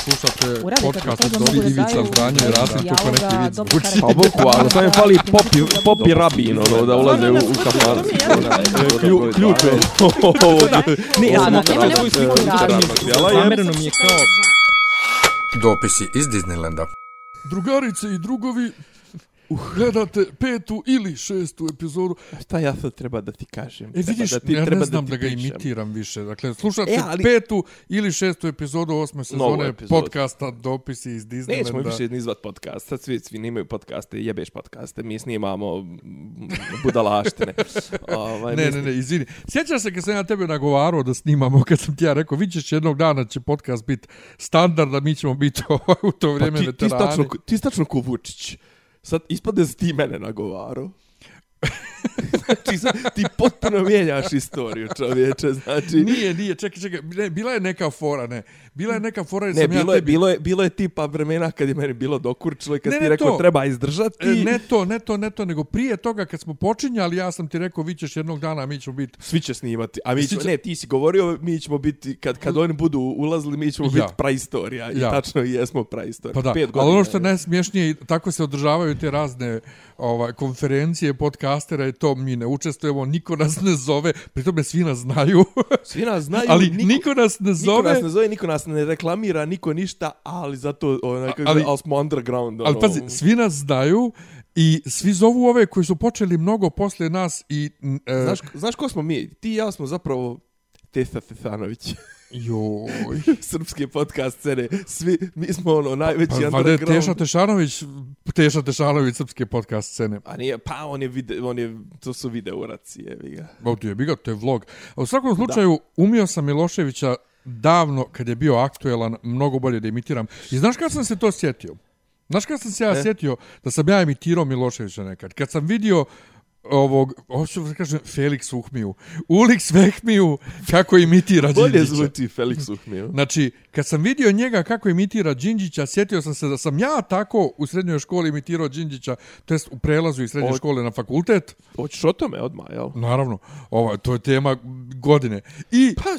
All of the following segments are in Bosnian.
Slušate podcast od da Ivica Zdanje i Rasim kako neki vic. zvuči. Pa bukvalno, samo je fali popi, popi rabin, ono, da ulaze u, u kafan. Klju- Ključ je. Ne, ja sam svoju sliku Zamereno mi je kao... Dopisi iz Disneylanda. Drugarice i drugovi, gledate petu ili šestu epizodu. Šta ja sad treba da ti kažem? E vidiš, Treba da ti, ja treba ne znam ti da, ga pričam. imitiram više. Dakle, slušate E, ali- petu ili šestu epizodu osme sezone podcasta Dopisi iz Nećemo Disneylanda. više nizvat podcast, sad svi, svi nemaju podcaste, jebeš podcaste, mi snimamo budalaštine. ovaj, Ne, ne, ne, izvini. Sjećaš se kad sam ja tebe nagovarao da snimamo, kad sam ti ja rekao, vidjet ćeš jednog dana će podcast biti standard, a mi ćemo biti u to vrijeme Pa ti, ti, veterani. stačno, ti stačno ko Vučić. Sad ispade da si ti mene nagovarao znači, ti potpuno mijenjaš istoriju, čovječe, znači... Nije, nije, čekaj, čekaj, ne, bila je neka fora, ne. Bila je neka fora jer Ne, sam bilo, ja je, tebi... bilo, je, bilo je tipa vremena kad je meni bilo dokurčilo i kad Ne, ti ne, rekao to. treba izdržati. E, Ne to, ne to, ne to, nego prije toga kad smo počinjali, ja sam ti rekao, vi ćeš jednog dana, mi ćemo biti... Svi će snimati, a mi ćemo, će- ne, ti si govorio, mi ćemo biti, kad, kad oni budu ulazili, mi ćemo Ja. biti praistorija. I Ja. tačno i jesmo praistorija. Pa da, Pet ali godina ono što je je. najsmješnije, tako se održavaju te razne ovaj, konferencije podcastera i to mi ne učestvujemo, niko nas ne zove, pri tome svi nas znaju, Svi nas znaju, ali niko, niko, nas ne niko zove. nas ne zove, niko nas ne reklamira, niko ništa, ali zato, onaj, kako ali- ali, ali smo underground. Ali ono, pazi, svi nas znaju i svi zovu ove koji su počeli mnogo posle nas i... E, Znaš, znaš ko smo mi? Ti i ja smo zapravo Tesa Stefanović. joj... Srpske podcast scene. Svi, mi smo ono najveći Pa, je underground. Teša Tešanović, Teša Tešanović srpske podcast scene. A nije, pa on je, vide, on je, to su video uraci, jevi ga. Ovo ti je biga, to je vlog. A u svakom slučaju, da. umio sam Miloševića davno, kad je bio aktuelan, mnogo bolje da imitiram. I znaš kad sam se to sjetio? Znaš kad sam se ja E? sjetio da sam ja imitirao Miloševića nekad? Kad sam vidio ovog, hoću da kažem, Felix Uhmiju, Ulix Vehmiju, kako imitira Bolje Đinđića. zvuči Felix Uhmiju. Znači, kad sam vidio njega kako imitira Đinđića, sjetio sam se da sam ja tako u srednjoj školi imitirao Đinđića, to jest u prelazu iz srednje O- škole na fakultet. Hoćeš o tome odmah, jel? Naravno, ovaj, to je tema godine. I, Pa,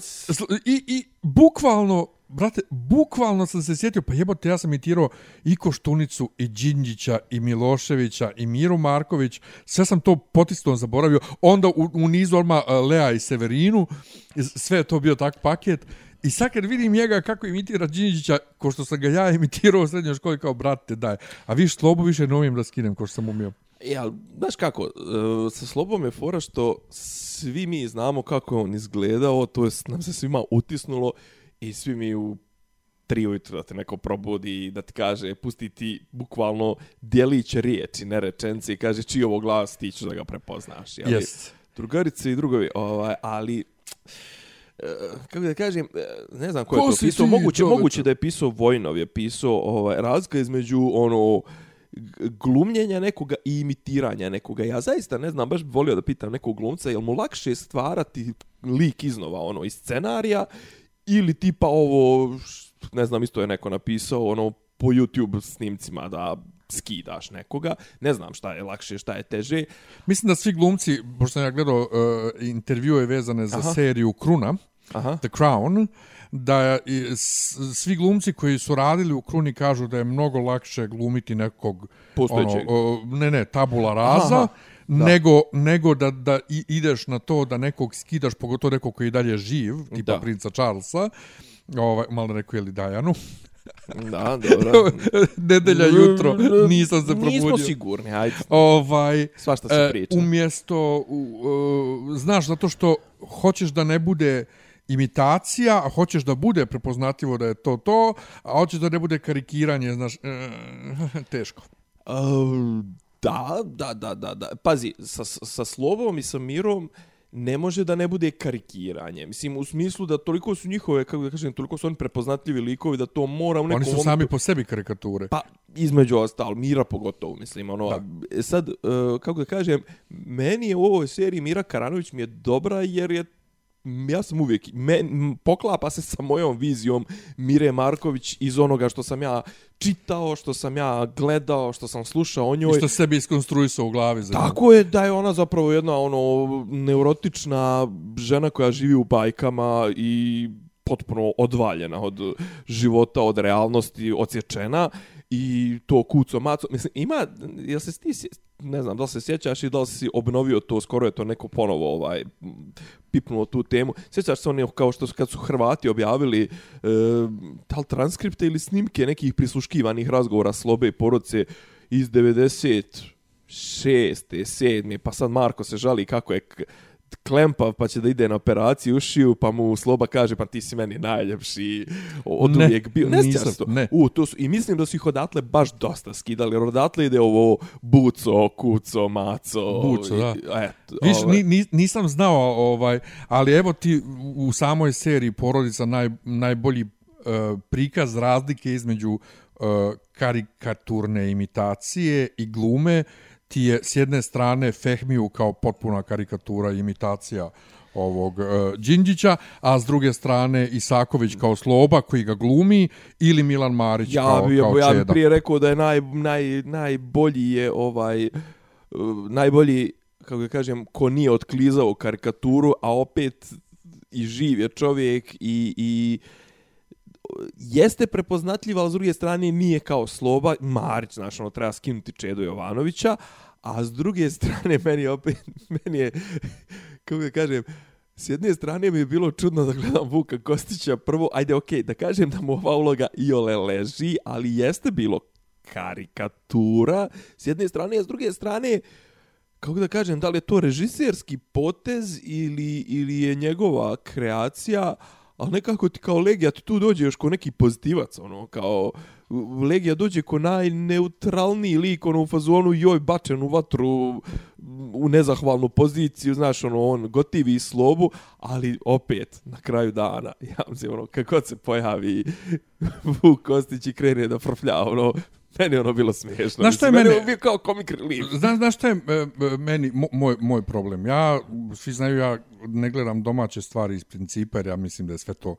i, i bukvalno, brate, bukvalno sam se sjetio, pa jebote, ja sam imitirao i Koštunicu, i Đinđića, i Miloševića, i Miru Marković, sve sam to potisno zaboravio. Onda u, u nizu odmah e, Lea i Severinu, sve je to bio tak paket. I sad kad vidim njega kako imitira Đinđića, ko što sam ga ja imitirao u srednjoj školi, kao, brate, daj. A viš, slobu više ne umijem da skinem, ko što sam umio. E, ja, znaš kako, e, sa Slobom je fora što svi mi znamo kako je on izgledao, to je nam se svima utisnulo i svi mi u tri ujutru da te neko probudi i da ti kaže, pusti ti bukvalno dijelić riječi, ne rečence i kaže čiji je ovo glas, ti ćeš da ga prepoznaš. Jeli? Yes. Drugarice i drugovi, ovaj, ali e, kako da kažem, e, ne znam ko, Ko je to pisao, moguće, moguće da je pisao Vojnov, je pisao ovaj, razlika između ono glumljenja nekoga i imitiranja nekoga. Ja zaista ne znam, baš bi volio da pitam nekog glumca, jel mu lakše stvarati lik iznova, ono, iz scenarija, ili tipa ovo, ne znam, isto je neko napisao, ono, po YouTube snimcima da skidaš nekoga. Ne znam šta je lakše, šta je teže. Mislim da svi glumci, pošto sam ja gledao uh, intervjue vezane za Aha. seriju Kruna, Aha. The Crown, da svi glumci koji su radili u Kruni kažu da je mnogo lakše glumiti nekog Postojećeg. ono, ne ne tabula raza Aha, da. nego nego da da ideš na to da nekog skidaš pogotovo nekog koji je dalje živ tipa Da. princa Charlesa ovaj malo rekao je li Dajanu Da, dobro. nedelja jutro nisam se probudio Nismo sigurni, ajde. ovaj Svašta se E, priča. umjesto, u, uh, znaš, zato što hoćeš da ne bude imitacija, a hoćeš da bude prepoznatljivo da je to to, a hoćeš da ne bude karikiranje, znaš, e, teško. Da, da, da, da, da. Pazi, sa, sa slovom i sa mirom ne može da ne bude karikiranje. Mislim, u smislu da toliko su njihove, kako da kažem, toliko su oni prepoznatljivi likovi da to mora u nekom Oni su momentu- sami po sebi karikature. Pa, između ostalo, Mira pogotovo, mislim, ono, da. sad, uh, kako da kažem, meni je u ovoj seriji Mira Karanović mi je dobra jer je ja sam uvijek, me, poklapa se sa mojom vizijom Mire Marković iz onoga što sam ja čitao, što sam ja gledao, što sam slušao o I njoj. što sebi iskonstruisao u glavi. Za. Tako je da je ona zapravo jedna ono neurotična žena koja živi u bajkama i potpuno odvaljena od života, od realnosti, odsječena i to kuco maco. Mislim, ima, jel se ti, ne znam, da li se sjećaš i da li si obnovio to, skoro je to neko ponovo ovaj, pipnuo tu temu. Sjećaš se oni kao što su, kad su Hrvati objavili e, tal transkripte ili snimke nekih prisluškivanih razgovora Slobe i Poroce iz 96. 7. Pa sad Marko se žali kako je klempav pa će da ide na operaciju ušiju pa mu Sloba kaže pa ti si meni najljepši od Ne, uvijek bio. Ne nisam, to? ne. U, to su, I mislim da su ih odatle baš dosta skidali, jer odatle ide ovo buco, kuco, maco. Buco, da. i- Eto, Viš, ovaj. ni, ni, nisam znao, ovaj, ali evo ti u samoj seriji Porodica naj, najbolji uh, prikaz razlike između uh, karikaturne imitacije i glume ti je s jedne strane Fehmiju kao potpuna karikatura i imitacija ovog uh, Đinđića, a s druge strane Isaković kao Sloba koji ga glumi ili Milan Marić ja kao, bi, kao ja bi Čeda. prije rekao da je naj, naj, najbolji je ovaj uh, najbolji kako ga kažem ko nije otklizao karikaturu a opet i živ je čovjek i, i jeste prepoznatljiva, ali s druge strane nije kao Sloba. Marić, znaš, ono, treba skinuti Čedo Jovanovića, a s druge strane meni je opet, meni je, kako da kažem, S jedne strane mi je bilo čudno da gledam Vuka Kostića prvo, ajde okej, da kažem da mu ova uloga iole leži, ali jeste bilo karikatura s jedne strane, a s druge strane, kako da kažem, da li je to režiserski potez ili, ili je njegova kreacija, ali nekako ti kao Legija ti tu dođe još ko neki pozitivac, ono, kao Legija dođe ko najneutralniji lik, ono, u fazonu, joj, bačen u vatru, u nezahvalnu poziciju, znaš, ono, on gotivi slobu, ali opet, na kraju dana, ja mislim, ono, kako se pojavi Vuk Kostić i krene da frflja, ono, meni je ono bilo smiješno. Znaš šta je mene- on bio kao comic relief. Znaš, znaš šta je e, e, meni, mo- moj, moj problem? Ja, svi znaju, ja ne gledam domaće stvari iz principa, jer ja mislim da je sve to,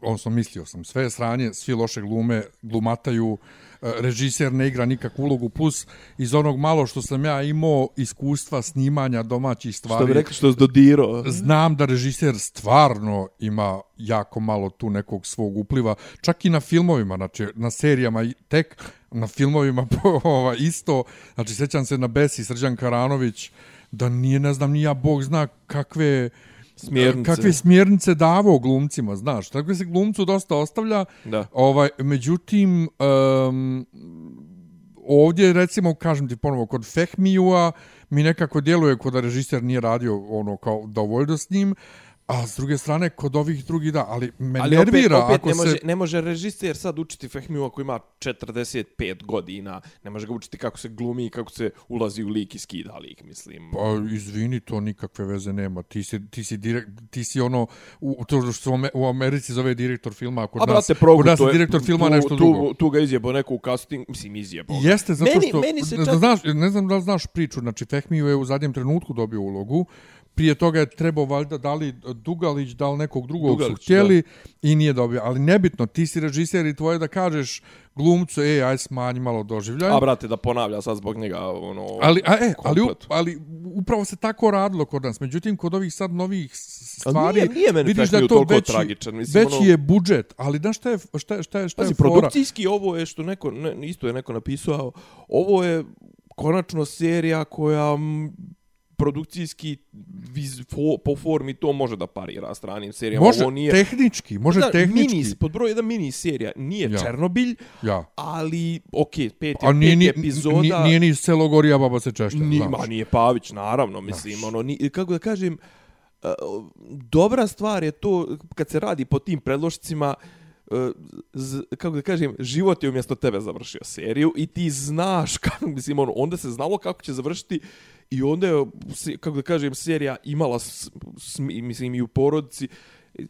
odnosno mislio sam, sve je sranje, svi loše glume, glumataju, e, režiser ne igra nikakvu ulogu, plus iz onog malo što sam ja imao iskustva snimanja domaćih Što stvari, bi rekli što je dodirao. znam da režiser stvarno ima jako malo tu nekog svog upliva, čak i na filmovima, znači na serijama tek, na filmovima ova, isto, znači sećam se na Besi Srđan Karanović, da nije, ne znam, ni ja, Bog zna kakve Smjernice. kakve smjernice davao glumcima, znaš, tako se glumcu dosta ostavlja, Da. ovaj, međutim, um, ovdje, recimo, kažem ti ponovo, kod Fehmijua mi nekako djeluje kod da režiser nije radio ono kao dovoljno s njim, a s druge strane, kod ovih drugih da, ali me Ali nervira opet, opet ako ne, može, se... ne može režiser sad učiti Fehmiju ako ima 45 godina. Ne može ga učiti kako se glumi i kako se ulazi u lik i skida lik, mislim. Pa, izvini, to nikakve veze nema. Ti si, ti si, direkt, ti si ono, u, to što se u Ame- u Americi zove direktor filma, a kod A nas, progu, kod nas je direktor filma tu, nešto tu, drugo. Tu ga izjebo neko u casting, mislim izjebo. Jeste, zato Meni- što, meni se čak- znaš, ne znam da li znaš priču, znači Fehmiju je u zadnjem trenutku dobio ulogu, prije toga je trebao valjda da li Dugalić, da li nekog drugog Dugalić, su htjeli i nije dobio. Ali nebitno, ti si režiser i tvoje da kažeš glumcu, ej, aj smanji malo doživljaj. A brate, da ponavlja sad zbog njega, ono... Ali, a, e, ali, ali upravo se tako radilo kod nas. Međutim, kod ovih sad novih s- Ali stvari, nije- nije meni vidiš da je to veći, tragičan, mislim, veći ono- je budžet. Ali znaš šta je, šta je, šta je, šta je Pazi, fora? produkcijski ovo je što neko, ne, isto je neko napisao, ovo je konačno serija koja produkcijski viz, fo, po formi to može da parira stranim serijama. Može ovo nije, tehnički, može Da, tehnički. Mini, pod broj jedan mini serija. Nije Ja. Černobilj, Ja. ali, okay, pet, A nije, pet ni, epizoda... nije, nije ni Celogorija baba se češlja. Ni, znaš. nije Pavić, naravno, mislim, ono, ni, kako da kažem, uh, dobra stvar je to, kad se radi po tim predlošcima, uh, z, kako da kažem, život je umjesto tebe završio seriju i ti znaš, kako, mislim, ono, onda se znalo kako će završiti i onda je, kako da kažem, serija imala, smi, mislim, i u porodici,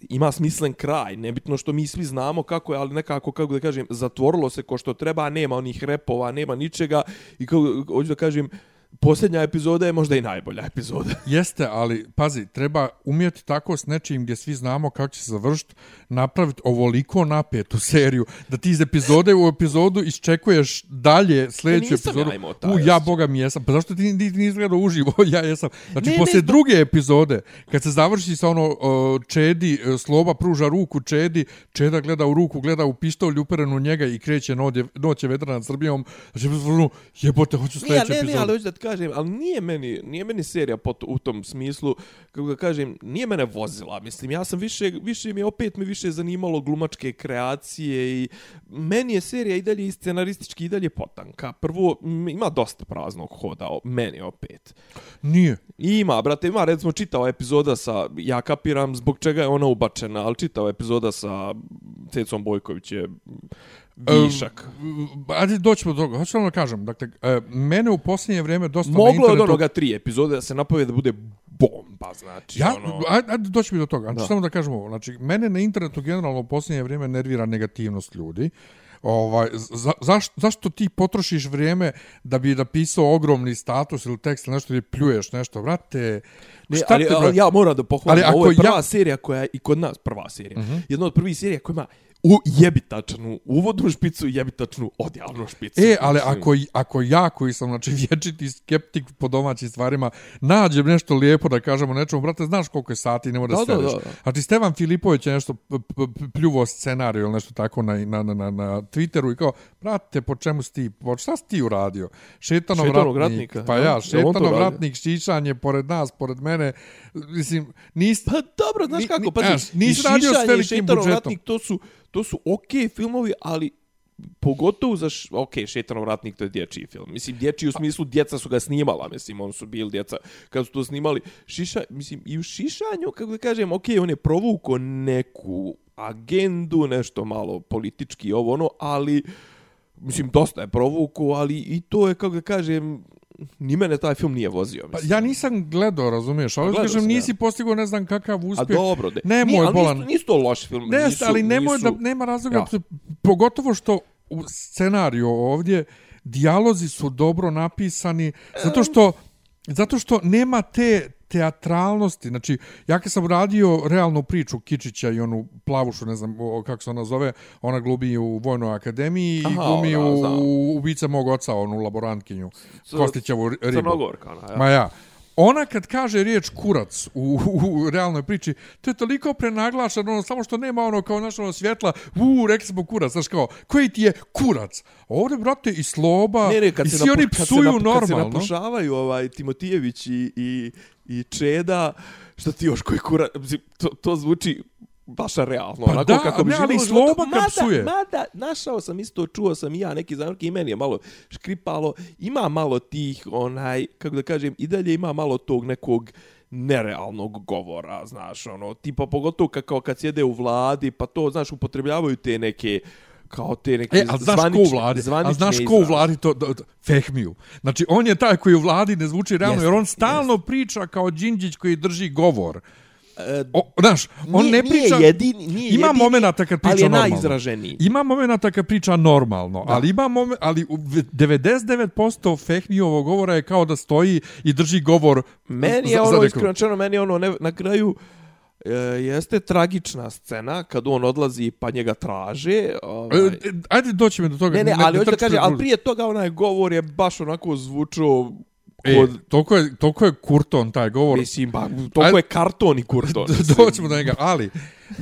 ima smislen kraj, nebitno što mi svi znamo kako je, ali nekako, kako da kažem, zatvorilo se ko što treba, nema onih repova, nema ničega. I kako, hoću da kažem, posljednja epizoda je možda i najbolja epizoda. Jeste, ali pazi, treba umjeti tako s nečim gdje svi znamo kako će se završiti, napraviti ovoliko napetu seriju, da ti iz epizode u epizodu iščekuješ dalje sljedeću epizodu. ja taj U, ja boga mi jesam. Pa zašto ti ni- ni- nisi gledao uživo? ja jesam. Znači, Ne, ne, poslije zbog- druge epizode, kad se završi sa ono uh, Čedi, uh, Sloba pruža ruku Čedi, Čeda gleda u ruku, gleda u pištolj uperenu u njega i kreće noće, noće vetra nad Srbijom. Znači, ono, jebote, hoću sljedeću ne, ne, epizodu. ali hoću da kažem, ali nije meni, nije meni serija po, u tom smislu, kako da kažem, nije mene vozila. Mislim, ja sam više, više mi je, opet me više zanimalo glumačke kreacije i meni je serija i dalje i scenaristički i dalje potanka. Prvo, ima dosta praznog hoda, meni opet. Nije. I Ima, brate, ima recimo čitava epizoda sa, ja kapiram zbog čega je ona ubačena, ali čitava epizoda sa Cecom Bojković je višak. E, Ajde, doćemo do toga. Hoću vam da kažem, dakle, e, mene u posljednje vrijeme dosta na Moglo je od onoga tri epizode da se napoje da bude bomba, znači, Ja, ono... ajde, ajde doći mi do toga. Znači, Da. samo da kažem ovo. Znači, mene na internetu generalno u posljednje vrijeme nervira negativnost ljudi. Ovaj, za, zaš, zašto ti potrošiš vrijeme da bi napisao ogromni status ili tekst ili nešto ili pljuješ nešto, vrate? Ne, šta ali, te, ali, ja moram da pohvalim, Ali ovo je prva ja- serija koja je i kod nas prva serija. Mhm. Uh -huh. Jedna od prvih serija koja ima u jebitačnu uvodnu špicu i jebitačnu odjavnu špicu. E, ali ako, ako ja koji sam znači, vječiti skeptik po domaćim stvarima, nađem nešto lijepo da kažemo nečemu, brate, znaš koliko je sati, nemoj da, Da, da, da, da. Znači, Stevan Filipović je nešto pljuvo scenariju ili nešto tako na, na, na, na, na Twitteru i kao, brate, po čemu si ti, po, šta si ti uradio? Šetanov, Šetanov ratnik, ratnika, pa ja. ja, Jel on to šetanov radio? ratnik, šišanje pored nas, pored mene, mislim, nisi... Pa dobro, znaš kako, ni- pazi, znaš, nisi i radio s Šišanje i velikim Šetanov budžetom. ratnik, to su, to su okej filmovi, ali pogotovo za, š... ok, Šetanov ratnik, to je dječji film. Mislim, dječji u smislu, djeca su ga snimala, mislim, oni su bili djeca kad su to snimali. Šiša, mislim, i u šišanju, kako da kažem, ok, on je provuko neku agendu, nešto malo politički, ovo ono, ali, mislim, dosta je provuku, ali i to je, kako da kažem, ni mene taj film nije vozio. Pa, Mislim. ja nisam gledao, razumiješ, ali gledao kažem, sam, ja. nisi postigao ne znam kakav A uspjeh. dobro, de. Nemoj, Nije, ali bolan. Nisu, nisu to loši film. Ne, nisu, ali nemoj nisu... da nema razloga, ja. pogotovo što u scenariju ovdje dijalozi su dobro napisani, zato što zato što nema te teatralnosti. Znači, ja kad sam radio realnu priču Kičića i onu plavušu, ne znam kako se ona zove, ona glumi u Vojnoj akademiji Aha, i glumi da, znam. u Ubice mog oca, onu laborantkinju, C- Kostićevu ribu. Crnogorka, ona, ja. Ma ja. Ona kad kaže riječ kurac u, u, u realnoj priči, to je toliko prenaglašeno, ono, samo što nema ono kao naš ono svjetla, u, rekli smo kurac, znaš kao, koji ti je kurac? Ovdje, brate, i Sloba, Ne, ne, kad i svi oni kad se psuju napu- Kad se normalno. napušavaju ovaj, Timotijević i, i, i Čeda, što ti još koji kura... To, to zvuči baš realno. Pa onako da, kako bi ne, ali Sloba mada, psuje. Mada, našao sam isto, čuo sam i ja neki zamrke i meni je malo škripalo. Ima malo tih, onaj, kako da kažem, i dalje ima malo tog nekog nerealnog govora, znaš, ono, tipa pogotovo ka- kao kad sjede u vladi, pa to, znaš, upotrebljavaju te neke kao te neke E, a znaš ko u zvanične- vladi? A zvanične znaš ko u vladi to, to, to Fehmiju. Znači, on je taj koji u vladi ne zvuči realno, Jeste, jer on stalno priča kao Đinđić koji drži govor. E, O, znaš, on Nije- ne priča... Nije jedini, nije ima jedini, momenata kad priča ali je normalno. najizraženiji. Ima momenata kad priča normalno, da. ali ima momen, ali u- 99% Fehmijovog govora je kao da stoji i drži govor Meni je za ono, iskreno rečeno, meni je ono, ne, na kraju, e, jeste tragična scena kad on odlazi pa njega traže. Ovaj. E, e, Ajde doći me do toga. ne, ne, ali hoću da me ali prije toga onaj govor je baš onako zvučao E, kod, toliko je, toliko je kurton taj govor. mislim, ba, toliko je karton i kurton. Doćemo do njega, ali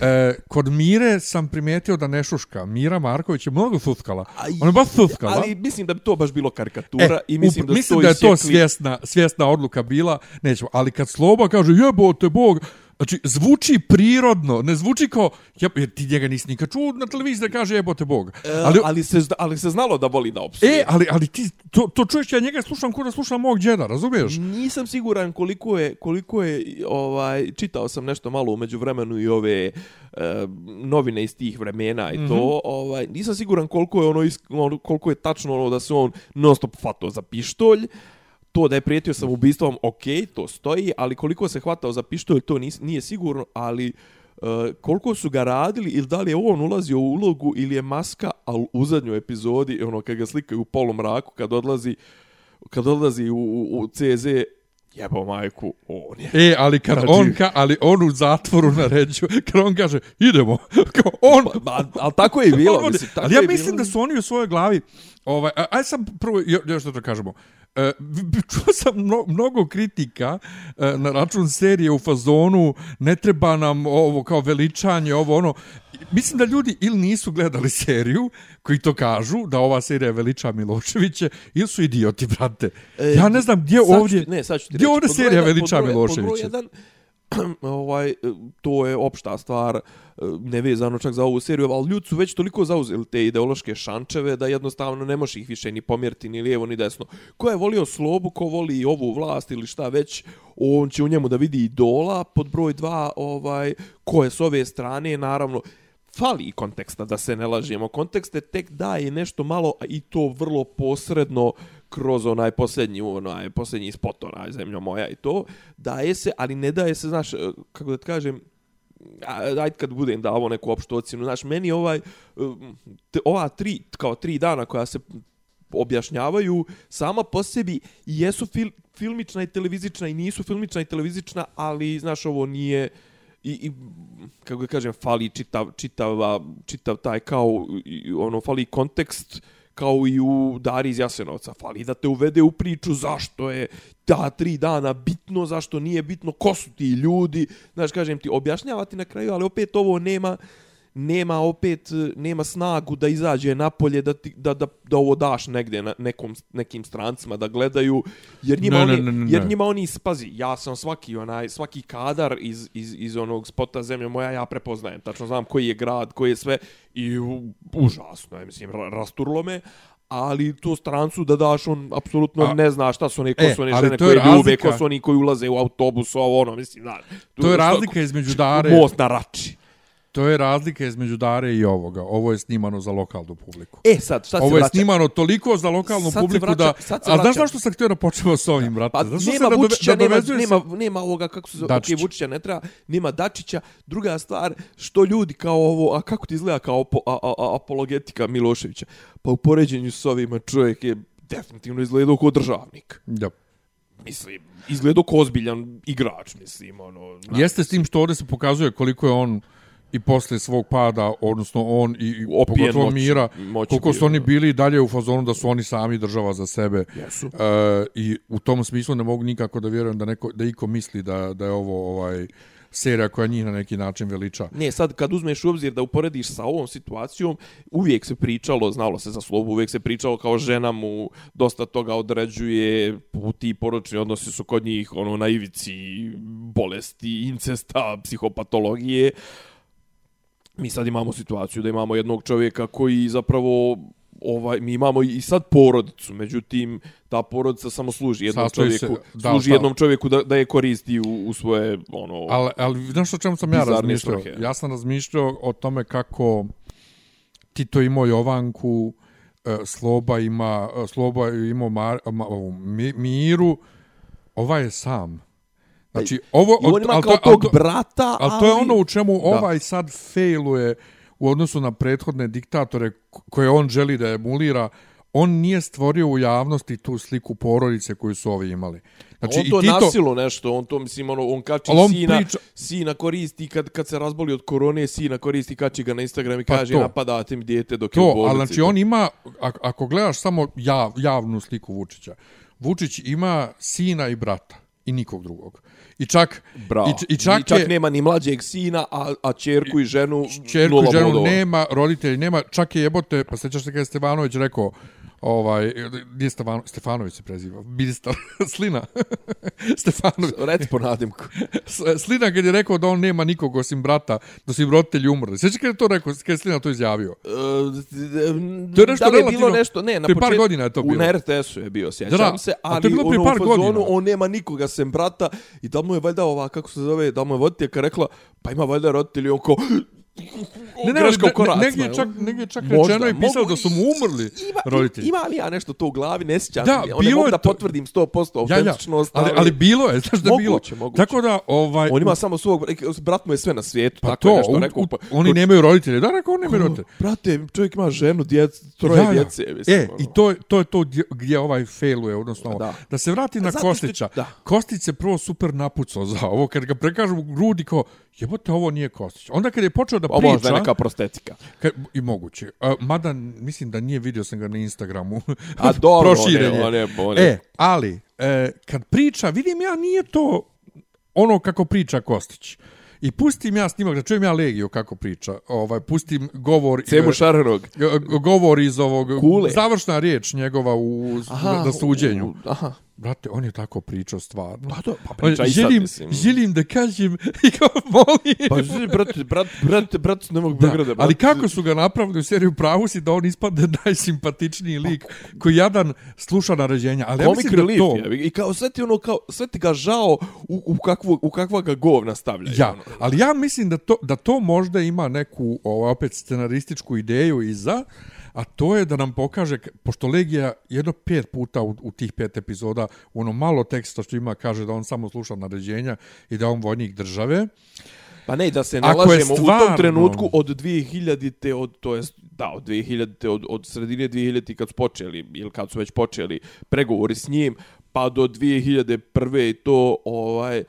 e, kod Mire sam primijetio da ne šuška. Mira Marković je mnogo suskala. Ona je baš suskala. Ali mislim da bi to baš bilo karikatura i mislim up- da, E, mislim da je to svjesna, svjesna odluka bila, nećemo, ali kad Sloba kaže jebote Bog, znači zvuči prirodno, ne zvuči kao, ja, jer ti njega nisi nikad čuo na televiziji da kaže jebote Bog. E, Ali, ali, se, ali se znalo da voli da opsuje. e, ali, ali ti, to, to čuješ, ja njega slušam kod da slušam mog džeda, razumiješ? Nisam siguran koliko je koliko je ovaj čitao sam nešto malo umeđu vremenu i ove e, novine iz tih vremena i to ovaj nisam siguran koliko je ono, ono koliko je tačno ono da se on non stop hvatao za pištolj to da je prijetio sam ubistvom, ok, to stoji, ali koliko se hvatao za pištolj, to nis, nije sigurno, ali uh, koliko su ga radili ili da li je on ulazio u ulogu ili je maska, ali u zadnjoj epizodi, ono, kad ga slikaju u polumraku, kad odlazi, kad odlazi u, u, u CZ, jebo majku, on je. E, ali kad Znači- on, ka, ali on u zatvoru naređuje, kad on kaže, idemo, kao on, Pa, Ma, ali tako je i bilo, mislim. Tako ali ja mislim bilo. da su oni u svojoj glavi, ovaj, aj sam prvo, jo- još da to kažemo, E, čuo sam mno, mnogo kritika e, na račun serije u fazonu ne treba nam ovo kao veličanje, ovo ono. Mislim da ljudi ili nisu gledali seriju koji to kažu da ova serija veliča Miloševiće ili su idioti, brate. E, ja ne znam gdje sad ću ovdje... ne, sad ću ti gdje reći, ovdje serija veliča Miloševića? Pod broj jedan, ovaj, e, to je opšta stvar, e, nevezano čak za ovu seriju, ali ljudi su već toliko zauzeli te ideološke šančeve da jednostavno ne može ih više ni pomjeriti ni lijevo ni desno. Ko je volio slobu, ko voli ovu vlast ili šta već, on će u njemu da vidi idola, pod broj dva, ovaj, ko je s ove strane, naravno, fali konteksta, da se ne lažemo. Kontekste tek daje nešto malo, a i to vrlo posredno kroz onaj posljednji, onaj posljednji spot, onaj zemlja moja i to, daje se, ali ne daje se, znaš, e, kako da ti kažem, a- ajde kad budem davo neku opštu ocjenu, znaš, meni ovaj, e, te- ova tri, kao tri dana koja se objašnjavaju sama po sebi jesu fil, filmična i televizična i nisu filmična i televizična, ali, znaš, ovo nije, i, i kako da kažem, fali čitav, čitava, čitav taj kao, i, ono, fali kontekst kao i u Dari iz Jasenovca. Fali da te uvede u priču zašto je ta tri dana bitno, zašto nije bitno, ko su ti ljudi. Znaš, kažem ti, objašnjavati na kraju, ali opet ovo nema nema opet eh, nema snagu da izađe napolje da ti, da, da, da ovo daš negdje na nekom nekim strancima da gledaju jer njima Ne, oni ne, ne, ne, jer njima oni spazi ja sam svaki onaj svaki kadar iz, iz, iz onog spota zemlja moja ja prepoznajem. Tačno znam koji je grad koji je sve i u, užasno je mislim ra- rasturlo me ali to strancu da daš on apsolutno A- ne zna šta su one ko E, su one žene koje ljube razlika- ko su oni koji ulaze u autobus ovo ono mislim znaš To je razlika između Dare... most na rači To je razlika između Dare i ovoga. Ovo je snimano za lokalnu publiku. e sad šta se Ovo je vraća snimano toliko za lokalnu Sad publiku vraća- da... sad se A znaš zašto sam htio da počnemo s ovim, brate? Pa što nema nadove- Vučića, nema, nadovezuje se- nema, nema ovoga, kako se zove, okay, Vučića ne treba, nema Dačića. Druga stvar, što ljudi kao ovo, a kako ti izgleda kao apo, a, a, a, apologetika Miloševića? Pa u poređenju s ovima čovjek je definitivno izgledao kao državnik. Da. Mislim, izgledao kao ozbiljan igrač, mislim, ono... znaš, Jeste s tim što ovdje se pokazuje koliko je on i posle svog pada, odnosno on i, Opijen pogotovo moć- Mira, moć koliko su oni bili dalje u fazonu da su oni sami država za sebe. Jesu. E, I u tom smislu ne mogu nikako da vjerujem da, neko, da iko misli da, da je ovo ovaj serija koja njih na neki način veliča. Ne, sad kad uzmeš u obzir da uporediš sa ovom situacijom, uvijek se pričalo, znalo se za slobu, uvijek se pričalo kao žena mu dosta toga određuje, ti poročni odnosi su kod njih ono na ivici bolesti, incesta, psihopatologije. Mi sad imamo situaciju da imamo jednog čovjeka koji zapravo ovaj mi imamo i sad porodicu, međutim ta porodica samo služi jednom Sastoji se- čovjeku, da, služi da. jednom čovjeku da, da je koristi u, u svoje ono Ali, ali znaš o čemu sam ja razmišljao? svrhe. Ja sam razmišljao o tome kako Tito imao Jovanku, e, Sloba ima, e, Sloba ima Mar, ma, Miru, ova je sam. Znači, ovo... I on ima ali kao to- ali tog to- brata, Ali to je ono u čemu Da. ovaj sad failuje u odnosu na prethodne diktatore koje on želi da emulira. On nije stvorio u javnosti tu sliku porodice koju su ovi imali. Znači, on to Tito, nasilo nešto, on to mislim ono on kači Ali on sina, priča- sina koristi kad kad se razboli od korone, sina koristi kači ga na Instagram i Pa kaže to. napadate mi dijete dok je u To, bolnici. ali znači on ima, ako, ako gledaš samo jav, javnu sliku Vučića, Vučić ima sina i brata i nikog drugog. I čak, Bravo. i, i čak, I čak je, nema ni mlađeg sina, a, a čerku i ženu čerku i ženu bodova. nema, roditelji nema, čak je jebote, pa sećaš se kada je Stefanović rekao, ovaj, gdje Stefano, Stefanović se preziva, ministar, Slina, Stefanović, Reci po nadimku. Slina kad je rekao da on nema nikog osim brata, da su im roditelji umrli. Sećaš kada je to rekao, kada je Slina to izjavio? to je nešto da li je bilo relativno- nešto, ne, na prije par početku- godina je to bilo. U RTS-u je bio, sjećam Da, se, A to ali je bilo prije ono, par u fazonu, godina. on nema nikoga sem brata i da mu je valjda ova, kako se zove, da mu je voditeljka rekla, pa ima valjda roditelji, on kao, Ne, ne, greška u ne, ne, koracima, negdje je čak, negdje je čak Možda, rečeno i pisalo mogu da su mu umrli Ima, roditelji. ima li ja nešto to u glavi, ne sjećam Da. One bilo je da to- potvrdim 100% Ja, ja, autentičnost, ali, ali bilo je, znaš da je bilo. Moguće, moguće. Tako da, ovaj... On ima samo svog, brat mu je sve na svijetu, pa tako to, je nešto u- rekao. u- pa- oni nemaju roditelje. Da, rekao, on nemaju roditelje. Brate, čovjek ima ženu, djec, troje djece, mislim. E, ono. i to, je- to je to gdje, gdje ovaj failuje, odnosno ovo. Da. Da. se vrati na Zato što- Kostića. Kostić se prvo super napucao za ovo, kad ga prekažu u grudi kao, jebote, ovo nije Kostić. Onda kad je počeo da Ovo priča... možda je neka prostetika. Kad, I moguće. A, mada, mislim da nije vidio sam ga na Instagramu. A dobro, on je. on je, on je. E, ali, e, kad priča, vidim ja, nije to ono kako priča Kostić. I pustim ja snimak, da čujem ja Legiju kako priča. Ovaj, pustim govor... Cemu Šarenog. G- govor iz ovog Kule. završna riječ njegova u Aha, na suđenju. u- Aha. Brate, on je tako pričao stvarno. Pa to, pa On, priča i sad, želim, mislim. želim da kažem i kao molim. Pa zi, brat, brat, brat, brat, ne mogu Da, Beograda, brat. ali kako su ga napravili u seriju pravu si da on ispadne najsimpatičniji lik koji jadan sluša naređenja. Ali ja mislim da relief to... je. I kao, sve ti ono, kao, sve ti ga žao u, u, kakvu, u kakva ga govna stavljaju. Ja, ono. ali ja mislim da to, da to možda ima neku ovo, opet scenarističku ideju iza, a to je da nam pokaže, pošto Legija jedno pet puta u, u tih pet epizoda, u ono malo teksta što ima, kaže da on samo sluša naređenja i da on vojnik države. Pa ne, da se nalažemo u stvarno- tom trenutku od 2000-te, od, to jest, da, od 2000-te, od, od sredine 2000-te kad su počeli, ili kad su već počeli pregovori s njim, pa do 2001. i to, ovaj, e,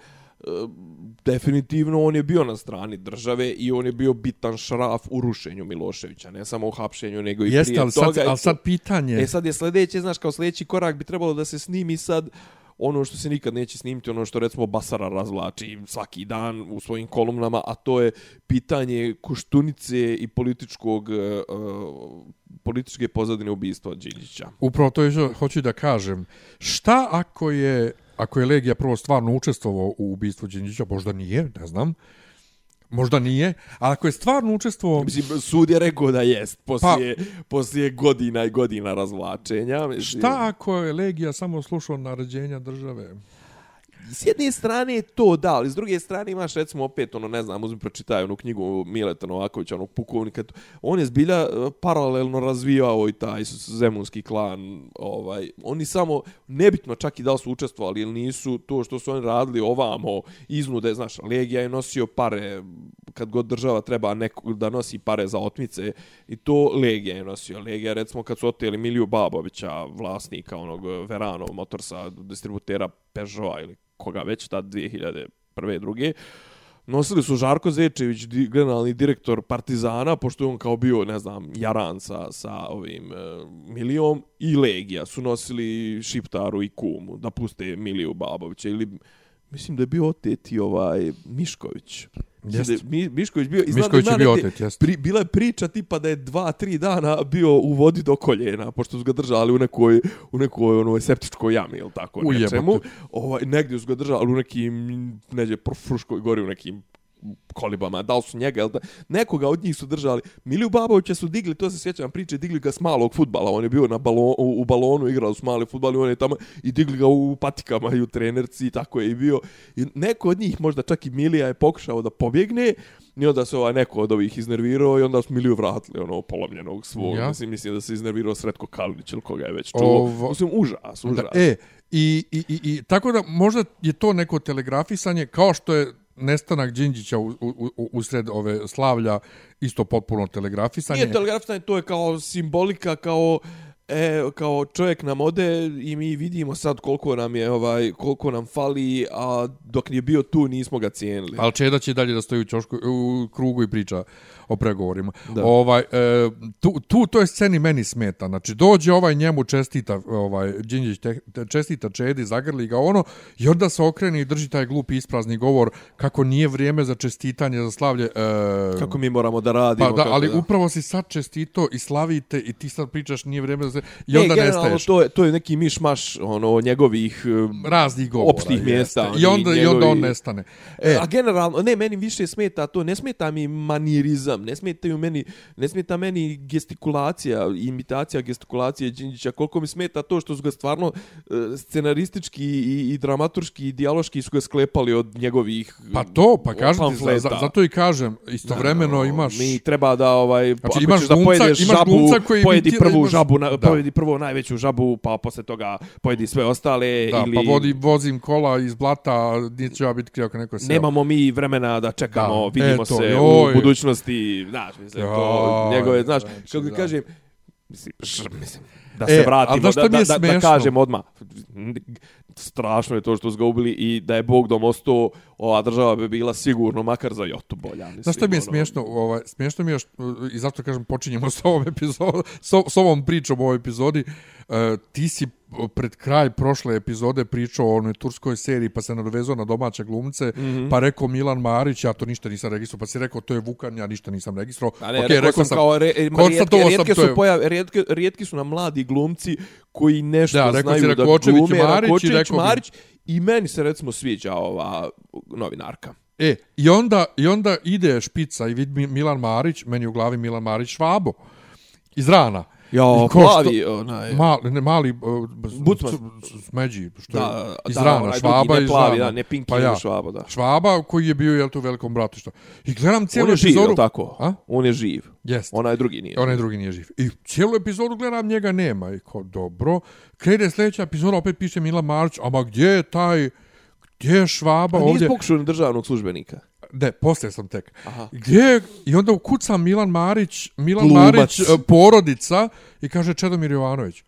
definitivno on je bio na strani države i on je bio bitan šraf u rušenju Miloševića, ne samo u hapšenju, nego i Jeste, prije ali toga. i ali sad pitanje... E sad je sljedeće, znaš, kao sljedeći korak bi trebalo da se snimi sad ono što se nikad neće snimiti, ono što recimo Basara razvlači svaki dan u svojim kolumnama, a to je pitanje Koštunice i političkog, uh, političke pozadine ubistva Đinđića. Upravo to je hoću da kažem. Šta ako je ako je Legija prvo stvarno učestvovao u ubistvu Đinđića, možda nije, ne znam. Možda nije, a ako je stvarno učestvovao... Mislim, sud je rekao da jest, poslije, pa, poslije godina i godina razvlačenja. Mislim, Šta ako je Legija samo slušao naređenja države? S jedne strane je to da, ali s druge strane imaš recimo opet ono ne znam, uzmi pročitaj onu knjigu Mileta Novakovića, onog pukovnika, on je zbilja e, paralelno razvijao i taj zemunski klan, ovaj, oni samo, nebitno čak i da li su učestvovali ili nisu, to što su oni radili ovamo, iznude, znaš, Legija je nosio pare, kad god država treba neko da nosi pare za otmice, i to Legija je nosio. Legija, recimo, kad su oteli Miliju Babovića, vlasnika onog e, Verano Motorsa, distributera Peugeota ili koga već, tad 2001. druge, nosili su Žarko Zečević, di, generalni direktor Partizana, pošto je on kao bio, ne znam, Jaran sa, sa ovim e, Milijom, i Legija su nosili Šiptaru i Kumu, da puste Miliju Babovića, ili mislim da je bio oteti ovaj Mišković. Mislim da je Jest. Mi, Mišković bio, i Mišković je bio otet, jest. pri, bila je priča tipa da je dva, tri dana bio u vodi do koljena, pošto su ga držali u nekoj, u nekoj onoj septičkoj jami ili tako Ujebote. nečemu. Ovaj, negdje su ga držali u nekim, neđe, Fruškoj gori u nekim kolibama, da li su njega, ili da, nekoga od njih su držali. Miliju Babovića su digli, to se sjećam priče, digli ga s malog futbala, on je bio na balon, u, u balonu, igrao su mali futbal i on je tamo, i digli ga u patikama i u trenerci, i tako je i bio. I neko od njih, možda čak i Milija, je pokušao da pobjegne, i onda se ovaj neko od ovih iznervirao i onda su Miliju vratili, ono, polomljenog svog. Ja. Mislim, mislim da se iznervirao Sretko Kalinić ili koga je već čuo. Ovo- Mislim, užas, užas. Da, e, i, i, i, i, tako da možda je to neko telegrafisanje, kao što je nestanak Đinđića u, u, u, usred ove slavlja isto potpuno telegrafisanje. Nije telegrafisanje, to je kao simbolika, kao e, kao čovjek nam ode i mi vidimo sad koliko nam je ovaj koliko nam fali, a dok nije bio tu nismo ga cijenili. Ali Čeda će dalje da stoji u, čošku, u krugu i priča o pregovorima. Da. Ovaj, e, tu, tu to je sceni meni smeta. Znači, dođe ovaj njemu čestita, ovaj, Đinđić te, te- čestita Čedi, zagrli ga ono, i onda se okrene i drži taj glupi isprazni govor kako nije vrijeme za čestitanje, za slavlje. E, Kako mi moramo da radimo. Pa da, ali da. upravo si sad čestito i slavite i ti sad pričaš nije vrijeme za... I Ne, onda generalno, nestaješ. To je, to je neki miš-maš ono, njegovih eh, Raznih govora. opštih mjesta. I onda, I onda on njegovi- nestane. E, A generalno, ne, meni više smeta to, ne smeta mi manirizam znam, ne smetaju meni, ne smeta meni gestikulacija, imitacija gestikulacije Đinđića, koliko mi smeta to što su ga stvarno e, scenaristički i, i dramaturški i dijaloški su ga sklepali od njegovih Pa to, pa kažem ti, za, zato i kažem, istovremeno imaš... Mi treba da ovaj Znači, imaš ćeš da glumca- pojedeš imaš žabu, glumca koji pojedi imitira- prvu imaš- žabu, na, da. pojedi prvo najveću žabu, pa posle toga pojedi sve ostale Da, ili pa vodi, vozim kola iz blata, neću ja biti krivo ako neko seo. Nemamo mi vremena da čekamo, Da, vidimo eto, se joj. u budućnosti, znaš, mislim, to njegove, znaš, kako da. kažem, mislim, mislim, da E, se ali vratimo, da, da, da, da smešno? kažem odmah, strašno je to što su ga ubili i da je Bog dom ostao, ova država bi bila sigurno, makar za jotu bolja. Mislim, Znaš šta mi je ono, smiješno? Ovaj, smiješno mi je što, i zato kažem počinjemo s ovom, epizodom, s, o- s ovom pričom u ovoj epizodi. E, ti si pred kraj prošle epizode pričao o onoj turskoj seriji pa se nadovezao na domaće glumce, mm. -hmm. pa rekao Milan Marić, ja to ništa nisam registrovao, pa si rekao to je Vukan, ja ništa nisam registrovao. A ne, Okej, okay, rekao sam kao, re, rijetke, konstatovao sam, rijetke, to su je- pojav, rijetke, rijetki su nam mladi glumci koji nešto Da, rekao si znaju da Rakočević i glume, Marić i Rakočević, rekao Marić, i meni se recimo sviđa ova novinarka. E, i onda, i onda ide špica i vidi Milan Marić, meni u glavi Milan Marić Švabo, iz rana. Ja, I plavi, onaj... Mali, ne, mali uh, smeđi, što Da, je iz da, rana, onaj Švaba drugi, ne iz plavi, rana. da, ne Pinky, pa ja. Švaba, da. Švaba koji je bio, jel tu, velikom bratu, što. I gledam cijelu On je živ, epizodu. tako? A? On je živ. Jest. Onaj drugi nije. Onaj drugi nije živ. I cijelu epizodu gledam, njega nema. I ko, dobro. Krene sljedeća epizoda, opet piše Milan Marić, ama gdje je taj, gdje je Švaba A nisi ovdje? pokušao na državnog službenika? Ne, poslije sam tek. Aha. Gdje je? I onda ukucam Milan Marić, Milan Glumac. Marić, e, porodica, i kaže Čedomir Jovanović.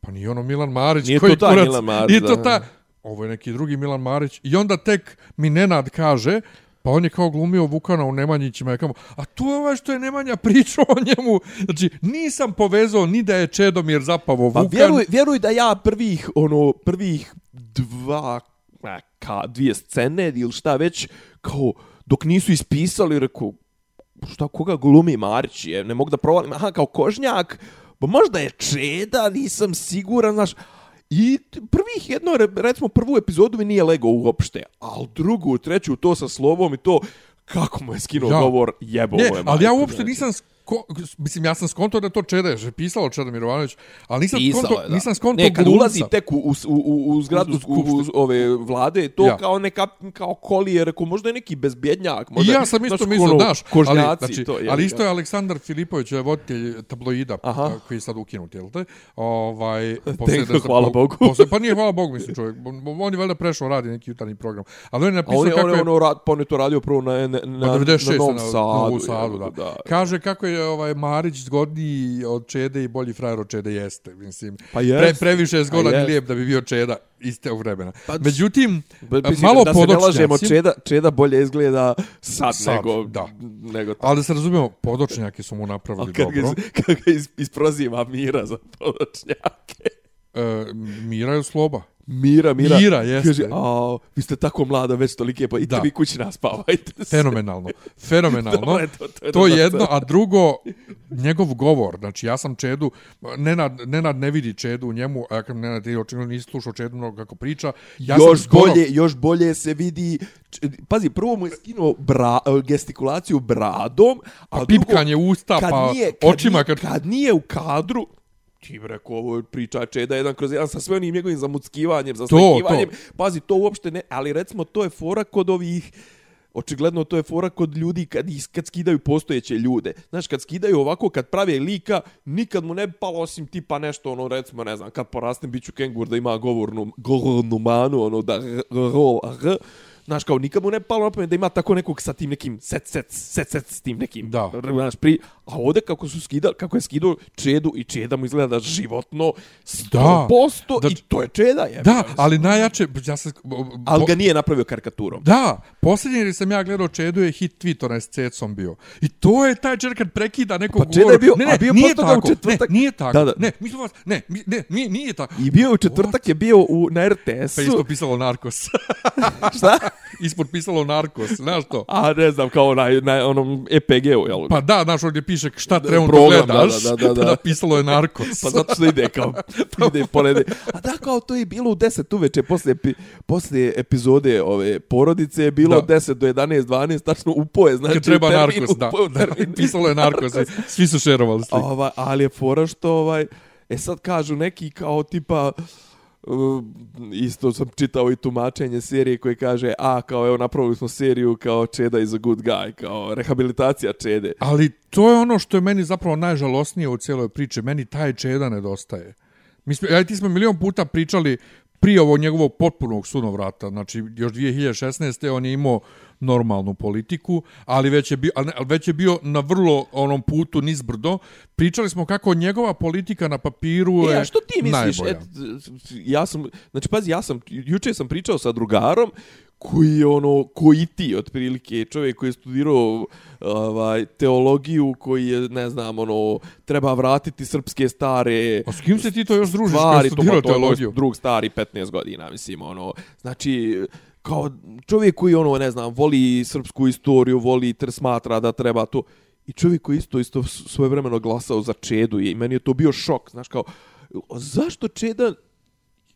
Pa nije ono Milan Marić. Nije koji to kurac, Milan Marić, Nije to ta, ovo je neki drugi Milan Marić. I onda tek mi Nenad kaže, pa on je kao glumio Vukana u Nemanjićima. Ja kamo, a tu je ovaj što je Nemanja pričao o njemu. Znači, nisam povezao ni da je Čedomir zapavo Pa Vukan. vjeruj, vjeruj da ja prvih, ono, prvih dva, ka, dvije scene ili šta već, kao, dok nisu ispisali, rekao, šta, koga glumi Marić je, ne mogu da provalim, aha, kao kožnjak, pa možda je Čeda, nisam siguran, znaš, I prvih jedno, re- recimo prvu epizodu mi nije lego uopšte, ali drugu, treću, to sa slovom i to, kako mu je skinuo Ja. govor, jebo Ne, mu je ali ja uopšte znači. nisam sko, mislim ja sam skonto da je to je pisalo Čeda Mirovanović, ali nisam Pisalo skonto, je, da. nisam skonto Ne, kad glumca. ulazi tek u, u, u, u zgradu U- u u, u, ove vlade, to Ja. kao neka kao kolije, rekao, možda je neki bezbjednjak. I Možda, ja sam isto znaš, mislio, ono, znaš, ali, kožnjaci, znači, to, je, ali isto je Aleksandar Filipović, je voditelj tabloida, Aha. koji je sad ukinut, jel te? Ovaj, poslije da hvala po- Bogu. Poslije, pa nije hvala Bogu, mislim čovjek. On- On je valjda prešao radi neki jutarnji program. Ali on je napisao on je, kako on je, je... ono, rad, pa on je to radio prvo na, na, na, Na 96. na Novom na, Sadu, da. da. Kaže kako je ovaj Marić zgodniji od Čede i bolji frajer od Čede jeste. Mislim, Pa pre, jest. previše je zgodan Pa i lijep da bi bio Čeda iste vremena. Pa, Međutim, Ba- mislim, malo da se ne lažemo, podočnjaci... Čeda, Čeda bolje izgleda sad, Sad, nego, da. nego Ali da se razumijemo, podočnjaki su mu napravili kad ga, dobro. iz- kad ga is, isproziva Mira za podočnjake. E, Mira je sloba. Mira, Mira. Mira, jeste. Kaže, a, vi ste tako mlada, već tolike, pa idite vi kući naspavajte se. Fenomenalno. Fenomenalno. To je to, to je to je jedno, a drugo, njegov govor. Znači, ja sam Čedu, Nenad, Nenad ne vidi Čedu u njemu, a kad Nenad ti očigledno nisi slušao Čedu mnogo kako priča. Ja još sam skoro, bolje, još bolje se vidi. Pazi, prvo mu je skinuo bra, gestikulaciju bradom, a Pa drugo, pipkanje usta, kad pa nije, kad očima. Nije, Kad... kad nije u kadru, ti bi rekao, ovo je priča Čeda jedan kroz jedan sa sve onim njegovim zamuckivanjem, zaslikivanjem. Pazi, to uopšte ne, ali recimo to je fora kod ovih Očigledno to je fora kod ljudi kad, kad skidaju postojeće ljude. Znaš, kad skidaju ovako, kad prave lika, nikad mu ne bi palo osim tipa nešto, ono, recimo, ne znam, kad porastem, bit ću kengur da ima govornu, govornu manu, ono, da ro, r, Znaš, kao nikad mu ne palo na pamet da ima tako nekog sa tim nekim set, set, set, set, s tim nekim. Da. Znaš, pri, a ovdje kako su skidali, kako je skidao Čedu i Čeda mu izgleda životno 100% Da. i to je Čeda, je. Da, ali najjače, ja sam... Ali ga nije napravio karikaturom. Da, posljednji jer sam ja gledao Čedu je hit tweet onaj s cecom bio. I to je taj čer kad prekida nekog Pa Čeda je govora. bio- ne, ne, a bio nije toga u tako, četvrtak- Ne, nije tako. Da, da. Ne, mislim vas, ne, mi- ne, nije, nije tako. I bio u četvrtak je bio u, na RTS-u. Pa isto pisalo Narkos. Šta? Ispod pisalo narkos, znaš to? A ne znam, kao na, na onom EPG-u, jel? Pa da, znaš ovdje piše šta trenutno program, gledaš, da, da, da, da. pa pisalo je narkos. Pa zato što ide kao, ide ponede. A da, kao to je bilo u 10 uveče, poslije, poslije epizode ove porodice je bilo Da. od 10 do 11, 12, tačno u poje, znači Kad treba termin, narkos, da. da. termin. Pisalo je narkos, i svi su šerovali sliku. Ovaj, ali je fora što, ovaj, e sad kažu neki kao tipa, Uh, Uh, isto sam čitao i tumačenje serije koje kaže a kao evo napravili smo seriju kao Čeda is a good guy kao rehabilitacija Čede Ali to je ono što je meni zapravo najžalosnije u cijeloj priči. Meni taj čeda nedostaje. Mi smo, ja ti smo milion puta pričali prije ovog njegovog potpunog sunovrata. Znači, još 2016. on je imao normalnu politiku, ali već je bio, ali već je bio na vrlo onom putu nizbrdo. Pričali smo kako njegova politika na papiru je E, a što ti misliš? najbolja. Et, ja sam, znači, pazi, ja sam, juče sam pričao sa drugarom, koji je ono, koji ti, otprilike, čovjek koji je studirao ovaj, teologiju, koji je, ne znam, ono, treba vratiti srpske stare A s kim se ti to još družiš stvari, studirao to je moj teologiju? drug stari 15 godina, mislim, ono, znači, kao čovjek koji, ono, ne znam, voli srpsku istoriju, voli, ter smatra da treba to, i čovjek koji isto, isto svojevremeno glasao za Čedu i meni je to bio šok, znaš, kao, zašto Čeda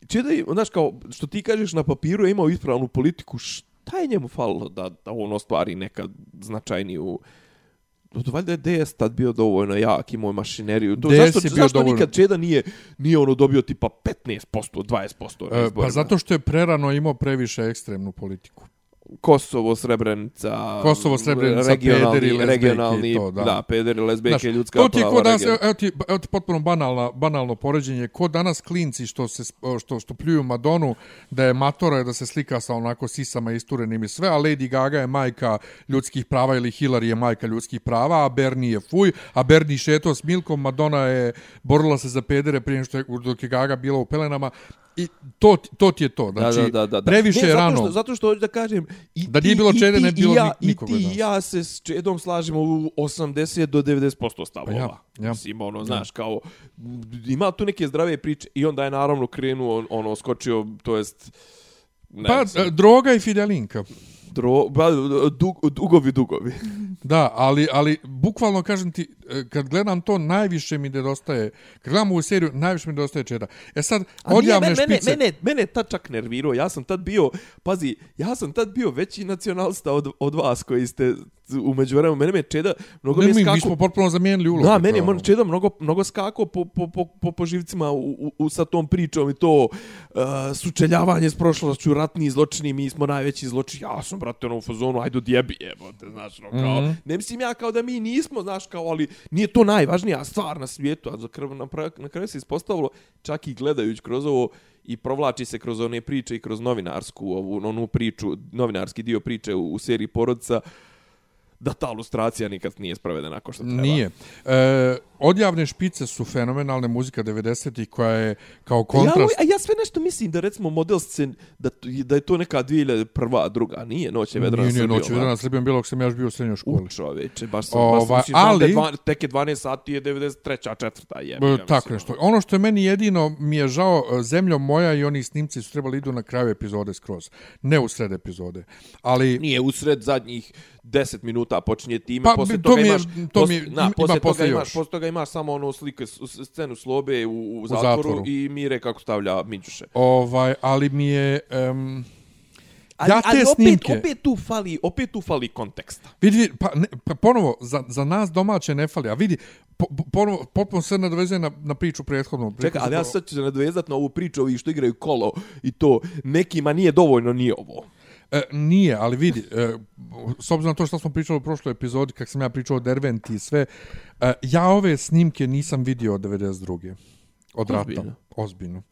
Čeda, je, znaš, kao, što ti kažeš na papiru je imao ispravnu politiku, šta je njemu falilo da, da on ostvari nekad značajniju valjda je DS tad bio dovoljno jak, imao je mašineriju. To, DS zašto, je bio zašto dovoljno- nikad Čeda nije, nije ono dobio tipa 15%, 20% na E? Pa zato što je prerano imao previše ekstremnu politiku. Kosovo, Srebrenica, Kosovo, Srebrenica, regionalni, pederi, lezbejke regionalni, to, da. da, pederi, lezbejke, Znaš, ljudska to ti je prava. ko danas, region- evo, ti, evo ti potpuno banalna, banalno poređenje, ko danas klinci što se što što pljuju Madonu da je matora da se slika sa onako sisama isturenim i sve, a Lady Gaga je majka ljudskih prava ili Hillary je majka ljudskih prava, a Bernie je fuj, a Bernie šetao s Milkom, Madonna je borila se za pedere prije što je, dok je Gaga bila u pelenama i to, to ti je to. Znači, da, da, da, da. previše ne, je rano. Što, zato što hoću da kažem, i Da ti, nije bilo i Čede, ti, ne bi bilo i ja, ni- nikoga I ti i ja se s Čedom slažemo u 80 do 90% stavova. Pa ja, ja. Mislim, ono, znaš, kao, ima tu neke zdrave priče i onda je naravno krenuo, on- ono, skočio, to jest, ne Pa, znam, e, droga i Fidelinka. Dro, ba, dug, dugovi, dugovi. Da, ali, ali bukvalno kažem ti, e, kad gledam to, najviše mi nedostaje, kad gledam ovu seriju, najviše mi nedostaje čeda. E sad, A nije, odjavne mene, špice... Mene, mene je tad čak nervirao. Ja sam tad bio, pazi, ja sam tad bio veći nacionalista od, od vas koji ste umeđu vremenu. Mene me Čeda mnogo ne, mi je skako... mi smo potpuno zamijenili ulogu. Da, meni je kao- mon- Čeda mnogo, mnogo skako po, po, po, po, po živcima u, u, u, sa tom pričom i to uh, sučeljavanje s prošlošću, ratni zločini, mi smo najveći zločini. Ja sam, brate, ono u fazonu, ajde odjebi, jebote, znaš, ono, kao, Mhm. ne mislim ja kao da mi nismo, znaš, kao, ali nije to najvažnija stvar na svijetu, a za krv, na, na kraju se ispostavilo, čak i gledajući kroz ovo, i provlači se kroz one priče i kroz novinarsku, ovu, onu priču, novinarski dio priče u, u seriji Porodca, da ta ilustracija nikad nije sprovedena ako što treba. Nije. E, odjavne špice su fenomenalne muzika 90-ih koja je kao Ja, kontrast... a ja sve nešto mislim da recimo model scen, da, da je to neka 2001. druga, nije Noć je vedrana Nije, nije, noć je vedrana Srbijom bilo ako sam ja još bio u srednjoj školi. U čoveče, baš sam, Ovaj, baš sam mislim, ali... dva, tek je 12 sati je 93. četvrta je. E, tako nešto. Ono što je meni jedino mi je žao, e, zemljo moja i oni snimci su trebali idu na kraju epizode skroz. Ne u sred epizode. Ali... Nije usred zadnjih 10 minuta počinje time, Pa, posle to toga mi je- imaš, to mi je- na, ima posle toga posle imaš, još. posle toga imaš samo ono slike, scenu slobe u, u, zatvoru, zatvoru. i mire kako stavlja Minđuše. Ovaj, ali mi je... Um, Ali, Ja te ali opet, snimke- opet tu fali, opet tu fali konteksta. Vidi, vidi, pa, ne, pa ponovo, za, za nas domaće ne fali, a vidi, po, po- ponovo, potpuno se nadovezuje na, na priču prethodnu. Čekaj, ali ja sad ću se nadvezati na ovu priču ovih što igraju kolo i to nekima nije dovoljno ni ovo. E, nije, ali vidi, e, s obzirom na to što smo pričali u prošloj epizodi, kak sam ja pričao o Derventi i sve, e, ja ove snimke nisam vidio od 92. Od rata. Ozbiljno?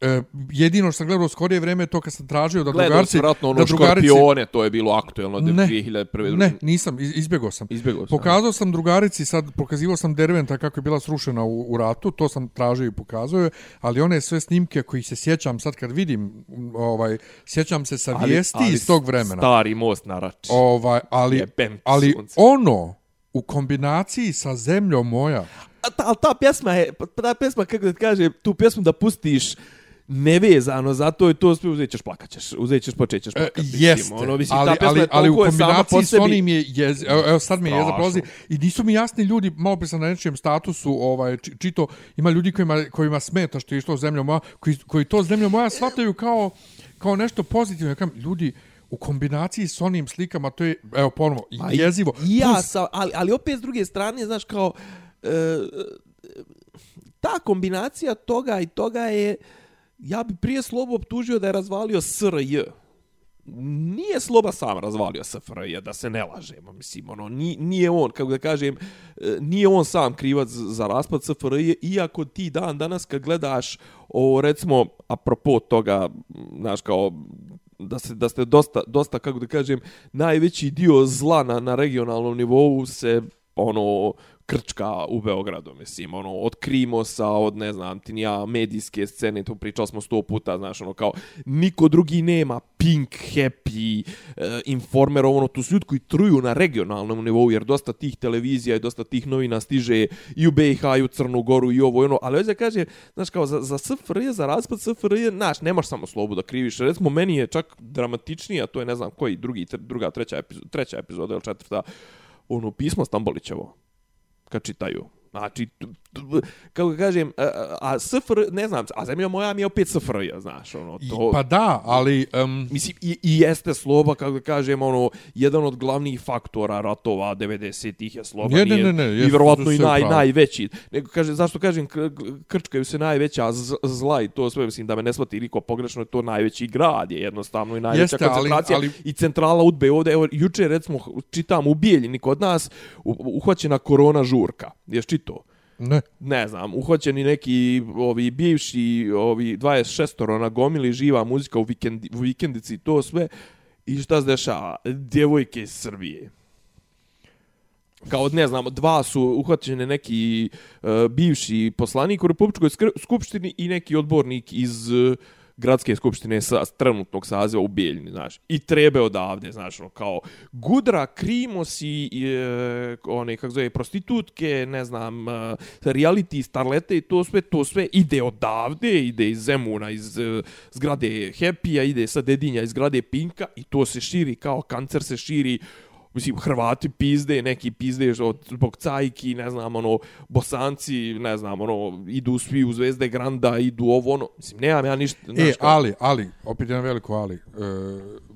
E, jedino što sam gledao u skorije vreme je to kad sam tražio da Gledao drugarci... vratno ono da drugarici- škorpione, to je bilo aktuelno Ne, 2001. Ne, nisam, iz- izbjegao sam. Izbjegao sam. Pokazao sam drugarici, sad pokazivao sam Derventa kako je bila srušena u, u ratu, to sam tražio i pokazao je, ali one sve snimke koji se sjećam sad kad vidim, ovaj, sjećam se sa vijesti iz tog vremena. Stari most na rači. Ovaj, ali, ali ono, u kombinaciji sa zemljom moja, A ta, ali ta pjesma je, ta pjesma, kako da ti kažem, tu pjesmu da pustiš nevezano za to i to sve uzet ćeš plakat ćeš, uzet ćeš počet ćeš E, plakat. mislim, jeste, ono, mislim, ali, ta ali, ali u kombinaciji s onim je, jez, evo, sad mi je jeza prolazi i nisu mi jasni ljudi, malo prije sam na nečijem statusu ovaj, či- čito, ima ljudi kojima, kojima smeta što je išlo zemlja moja, koji, koji to zemlja moja shvataju kao, kao nešto pozitivno. Ja kažem, ljudi, u kombinaciji s onim slikama, to je, evo ponovo, Pa jezivo. I ja Plus, sam, ali, ali opet s druge strane, znaš, kao, e, ta kombinacija toga i toga je, ja bi prije Slobu optužio da je razvalio SRJ. Nije Sloba sam razvalio SFRJ, da se ne lažemo, mislim, ono, ni- nije on, kako da kažem, e, nije on sam krivac za raspad SFRJ, iako ti dan danas kad gledaš, o, recimo, apropo toga, znaš, kao, da se da ste dosta dosta kako da kažem najveći dio zla na na regionalnom nivou se ono krčka u Beogradu, mislim, ono, od Krimosa, od, ne znam, ti nija, medijske scene, to pričali smo sto puta, znaš, ono, kao, niko drugi nema, Pink, Happy, e, Informer, ono, tu su ljudi koji truju na regionalnom nivou, jer dosta tih televizija i dosta tih novina stiže i u BiH, i u Crnu Goru, i ovo, i ono, ali ovdje kaže, znaš, kao, za, za SFRJ, za raspad SFRJ, znaš, nemaš samo slobu da kriviš, recimo, meni je čak dramatičnija, to je, ne znam, koji, drugi, tre- druga, treća, epizoda, treća epizoda ili četvrta, ono, pismo Stambolićevo, kad čitaju. Znači, kako kažem, a, a SFR, ne znam, a zemlja moja mi je opet SFRJ, znaš, ono, i- to... Pa da, ali... Um, Mislim, i, i jeste sloba, kako da kažem, ono, jedan od glavnih faktora ratova 90-ih je sloba. Ne, ne, nije- ne, ne, I jeste, vjerovatno i naj, najveći. Nego, kaže, zašto kažem, krčkaju se najveća zla i to sve, mislim, da me ne shvati niko pogrešno, to najveći grad je jednostavno i najveća Jeste, ali- koncentracija. ali- I centrala udbe ovdje, evo, juče, recimo, čitam u Bijeljini kod nas, uhvaćena korona žurka. Ješ čito? ne. ne znam, uhvaćeni neki ovi bivši, ovi 26 na gomili živa muzika u, vikendi, u vikendici i to sve. I šta se dešava? Djevojke iz Srbije. Kao, ne znam, dva su uhvaćene neki uh, bivši poslanik u Republičkoj skr- skupštini i neki odbornik iz uh, gradske skupštine sa trenutnog saziva u Bijeljini, znaš. I trebe odavde, znaš, ono, kao Gudra, Krimos i, i e, one, kako zove, prostitutke, ne znam, e, reality, starlete i to sve, to sve ide odavde, ide iz Zemuna, iz e, zgrade Happy-a, ide sa Dedinja iz zgrade Pinka i to se širi kao kancer se širi mislim, Hrvati pizde, neki pizde od, zbog cajki, ne znam, ono, bosanci, ne znam, ono, idu svi u Zvezde Granda, idu ovo, ono, mislim, nemam ja ništa, E, kao- ali, ali, opet jedan veliko ali, e,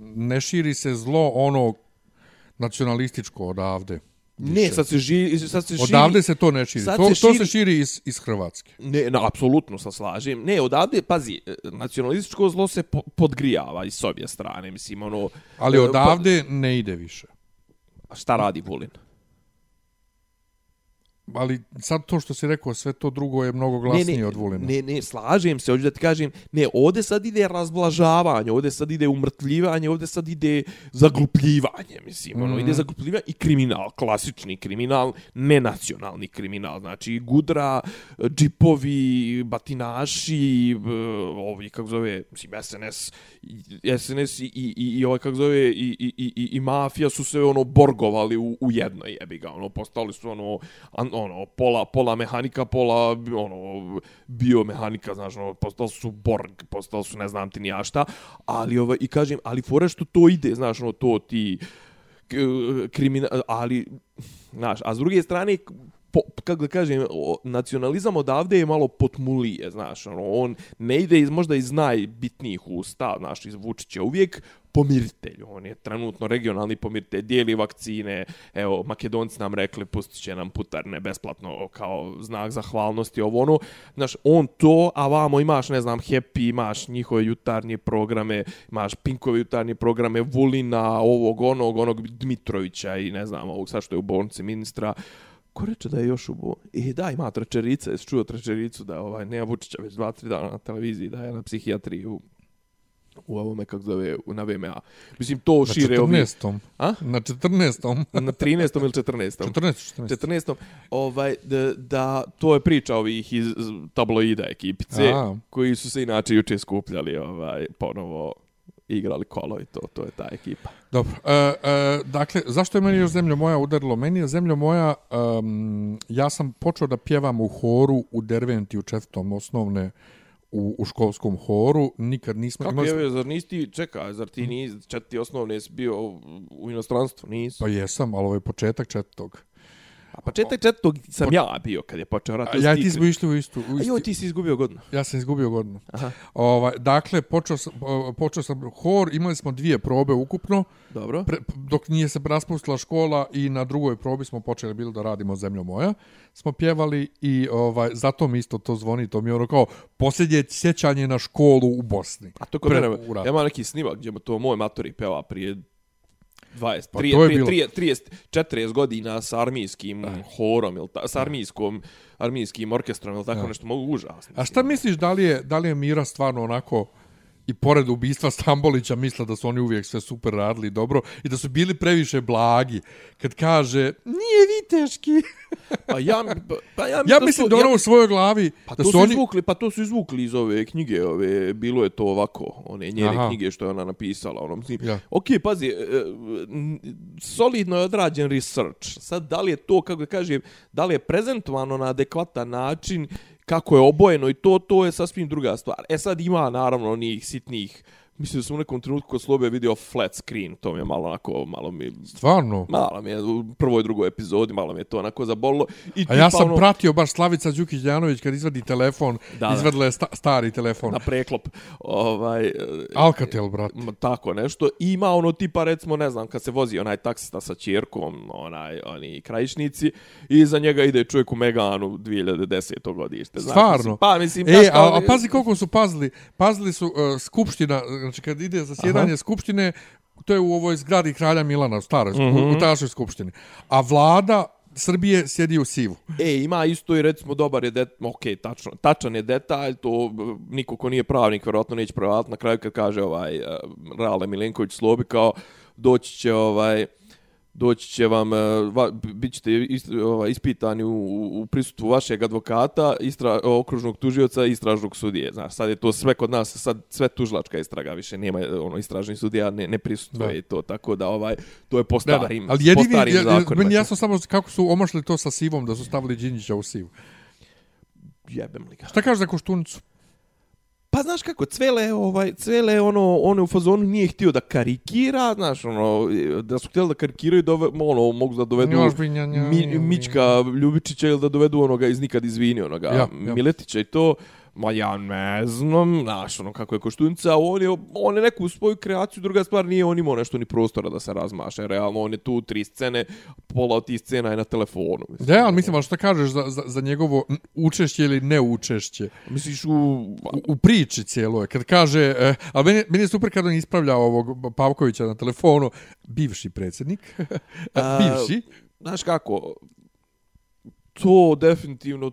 ne širi se zlo ono nacionalističko odavde. Ne, sad se, ži, sad se širi... Odavde se to ne širi. sad To, se to širi- se širi iz, iz Hrvatske. Ne, na, apsolutno se slažem. Ne, odavde, pazi, e, nacionalističko zlo se po, podgrijava iz s obje strane, mislim, ono... Ali e, odavde ne ide više. Šta radi Vulin? Ali sad to što si rekao, sve to drugo je mnogo glasnije ne, ne, od Vulina. Ne, ne, slažem se, hoću da ti kažem, ne, ovde sad ide razblažavanje, ovde sad ide umrtljivanje, ovde sad ide zaglupljivanje, mislim, mm. ono, ide zaglupljivanje i kriminal, klasični kriminal, nenacionalni kriminal, znači gudra, džipovi, batinaši, b- ovi, kako zove, mislim, SNS, SNS i, i, i, i ovaj, kako zove, i, i, i, i, i mafija su se, ono, borgovali u, u jednoj, jebi ga, ono, postali su, ono, an, ono, pola, pola mehanika, pola, ono, biomehanika, znaš, ono, postali su Borg, postali su ne znam ti ni ja šta, ali, ovaj, i kažem, ali fora što to ide, znaš, ono, to ti, kriminal, ali, znaš, a s druge strane, po, kako da kažem, o, nacionalizam odavde je malo potmulije, znaš, ono, on ne ide iz, možda iz najbitnijih usta, znaš, iz Vučića uvijek pomiritelj, on je trenutno regionalni pomiritelj, dijeli vakcine, evo, Makedonci nam rekli, pustit će nam putarne besplatno kao znak zahvalnosti, ovo ono, znaš, on to, a vamo imaš, ne znam, Happy, imaš njihove jutarnje programe, imaš Pinkove jutarnje programe, Vulina, ovog, onog, onog Dmitrovića i ne znam, ovog sad što je u bolnici ministra, Ko reče da je još u bolnici? E, da, ima trečerica, jesi čuo trečericu da ovaj, nema Vučića već dva, tri dana na televiziji, da je na psihijatriji u, u ovome, kako zove, na VMA. Mislim, to Na šire ovi... 14. A? Na 14. Na 13. ili 14. 14. 14. 14. Ovaj, da, da, to je priča ovih iz tabloida ekipice, A. koji su se inače juče skupljali, ovaj, ponovo igrali kolo i to, to je ta ekipa. Dobro. E, e, dakle, zašto je meni još Zemlja moja udarilo? Meni je Zemlja moja, um, ja sam počeo da pjevam u horu u Derventi u četvrtom osnovne u, u školskom horu, nikad nismo... Kako imali je, zar nisi ti, čekaj, zar ti nisi, četiri osnovne si bio u inostranstvu, nisi? Pa jesam, ali ovo je početak četvrtog. A četiri četvrtog sam ja bio kad je počeo rat. A ja ti smo išli u istu... U A isti, joj, ti si izgubio godinu. Ja sam izgubio godinu. Aha. Ovaj, dakle, počeo sam, počeo sam hor, imali smo dvije probe ukupno, Dobro. pre, dok nije se raspustila škola i na drugoj probi smo počeli bilo da radimo Zemljo moja. Smo pjevali i ovaj, zato mi isto to zvoni, to mi je ono kao posljednje sjećanje na školu u Bosni. A to kod mene, ja imam neki snimak gdje to moj matori peva prije 20, Pa prije, to je prije, bilo- prije 30, 40 godina s armijskim horom, ili ta, s armijskom, armijskim orkestrom, ili tako nešto, mogu užasno. A šta misliš da li je, da li je Mira stvarno onako i pored ubistva Stambolića misle da su oni uvijek sve super radili dobro i da su bili previše blagi kad kaže nije viteški. Pa ja, pa, ja, Ja mislim da su- ono u svojoj glavi Pa da to su oni... izvukli, pa to su izvukli iz ove knjige, ove, bilo je to ovako, one njene Aha. knjige što je ona napisala, ono, mislim, Ja. ok, pazi, e, n- solidno je odrađen research, sad da li je to, kako da kažem, da li je prezentovano na adekvatan način, kako je obojeno i to, to je sasvim druga stvar. E sad ima, naravno, onih sitnih, mislim da sam u nekom trenutku kod Slobe vidio flat screen, to mi je malo onako, malo mi, Stvarno. malo mi je u prvoj i drugoj epizodi, malo mi je to onako zabolilo. I A ja sam ono- pratio baš Slavica Đukić-Janović kad izvadi telefon, Da, izvadila je sta, stari telefon. na preklop. Ovaj, e, Alcatel, brat. tako nešto. I ima ono tipa, recimo, ne znam, kad se vozi onaj taksista sa čerkom, onaj, oni krajišnici, i iza njega ide čovjek u Meganu 2010. godište. Stvarno? mislim, pa, mislim, E, a, a pazi koliko su pazili. Pazili su uh, skupština, znači kad ide za sjedanje Aha. skupštine, to je u ovoj zgradi kralja Milana, u staroj, mm. -hmm. u, u tašoj skupštini. A vlada Srbije sjedi u Sivu. E, ima isto i recimo dobar je det, ok, tačno, tačan je detalj, to niko ko nije pravnik vjerojatno neće provati na kraju kad kaže ovaj uh, Rale Milenković Slobi kao doći će ovaj doći će vam, uh, va, bit ćete is, ovaj, ispitani u, u, u prisutstvu vašeg advokata, istra, okružnog tužioca i istražnog sudije. Znaš, sad je to sve kod nas, sad sve tužilačka istraga, više nema eh, ono istražni sudija, ne, ne prisutuje Da. i to, tako da ovaj, to je po Da, da. starim, Ali po jedini, starim ja, ja, zakonima. meni jasno samo kako su omašli to sa Sivom, da su stavili Đinđića u Sivu. Jebem li ga. Šta kažeš za Koštunicu? Pa znaš kako, Cvele, ovaj, Cvele, ono, ono u fazonu nije htio da karikira, znaš, ono, da su htjeli da karikiraju, dove, ono, mogu da dovedu Još bi nja, Mi, Mička Ljubičića ili da dovedu onoga iz Nikad izvini, onoga Ja, ja. Miletića i to. Ma ja ne znam, znaš, ono kako je Koštunica, on je, on je neku svoju kreaciju, druga stvar nije on imao nešto ni prostora da se razmaše, realno on je tu tri scene, pola od tih scena je na telefonu. Mislim. Da, ali mislim, ali šta kažeš za, za, za njegovo učešće ili neučešće? Misliš u... u, u priči cijeloj, kad kaže, eh, ali meni, meni je super kad on ispravlja ovog Pavkovića na telefonu, bivši predsjednik, A, bivši, znaš kako, to definitivno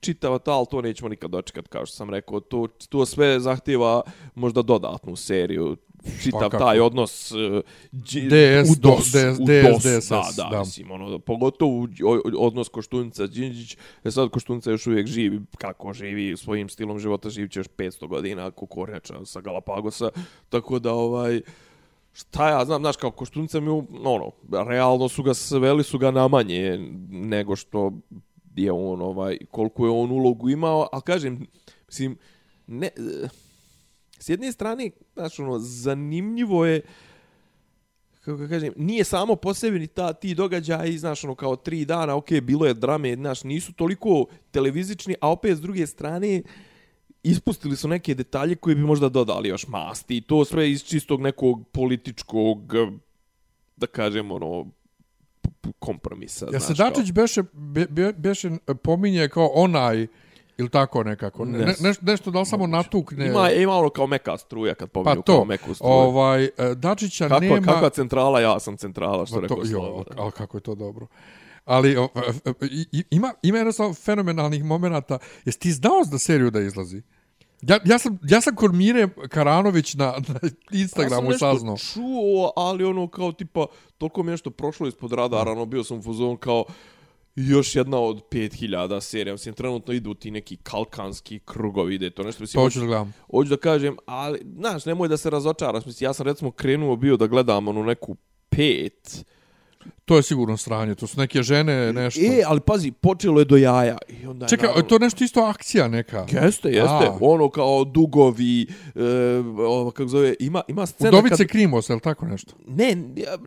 čitava ta, ali to nećemo nikad dočekat, kao što sam rekao. To, to sve zahtjeva možda dodatnu seriju. Čitav Svakako. taj odnos uh, dž- DS, u DOS, DS, u DS, DOS, da, DSS, da, da. mislim, ono, pogotovo u- o- odnos Koštunica Đinđić, jer sad Koštunica još uvijek živi, kako živi, svojim stilom života živit će još 500 godina, ako kornjača sa Galapagosa, tako da, ovaj, šta ja znam, znaš, kao Koštunica mi, ono, realno su ga sveli su ga na manje nego što je on, ovaj, koliko je on ulogu imao, ali kažem, mislim, ne, s jedne strane, znaš, ono, zanimljivo je, kako ga kažem, nije samo po sebi ni ta, ti događaji, znaš, ono, kao tri dana, ok, bilo je drame, znaš, nisu toliko televizični, a opet s druge strane, ispustili su neke detalje koji bi možda dodali još masti i to sve iz čistog nekog političkog da kažem ono kompromisa Ja se Dačić beše, be, be, beše pominje kao onaj, ili tako nekako, ne, Ne nešto, da li samo natukne. ima, ima ono kao meka struja kad pa pominju to, kao meku struju ovaj, e, Dačića kakva, nema... kakva centrala ja sam centrala što Pa rekao to, jo, Slobo. ali kako je to dobro. Ali o, i- ima, ima jednostavno fenomenalnih momenata. Jesi ti znao da seriju da izlazi? Ja, ja, sam, ja sam kod Mire Karanović na, na Instagramu ja sam saznao. nešto čuo, ali ono kao tipa, toliko mi je nešto prošlo ispod radara, ono bio sam u fazonu kao još jedna od 5000 serija, mislim, trenutno idu ti neki kalkanski krugovi, ide to nešto, mislim, Pa hoću da gledam. hoću da kažem, ali, znaš, nemoj da se razočaraš, mislim, ja sam recimo krenuo bio da gledam onu neku pet, To je sigurno sranje, to su neke žene, nešto. E, ali pazi, počelo je do jaja. I onda je Čekaj, naravno- to je nešto isto akcija neka. Jeste, jeste. A. Ono kao dugovi, e, ovo, kako zove, ima, ima scena Udovice kad... Krimos, je li tako nešto? Ne,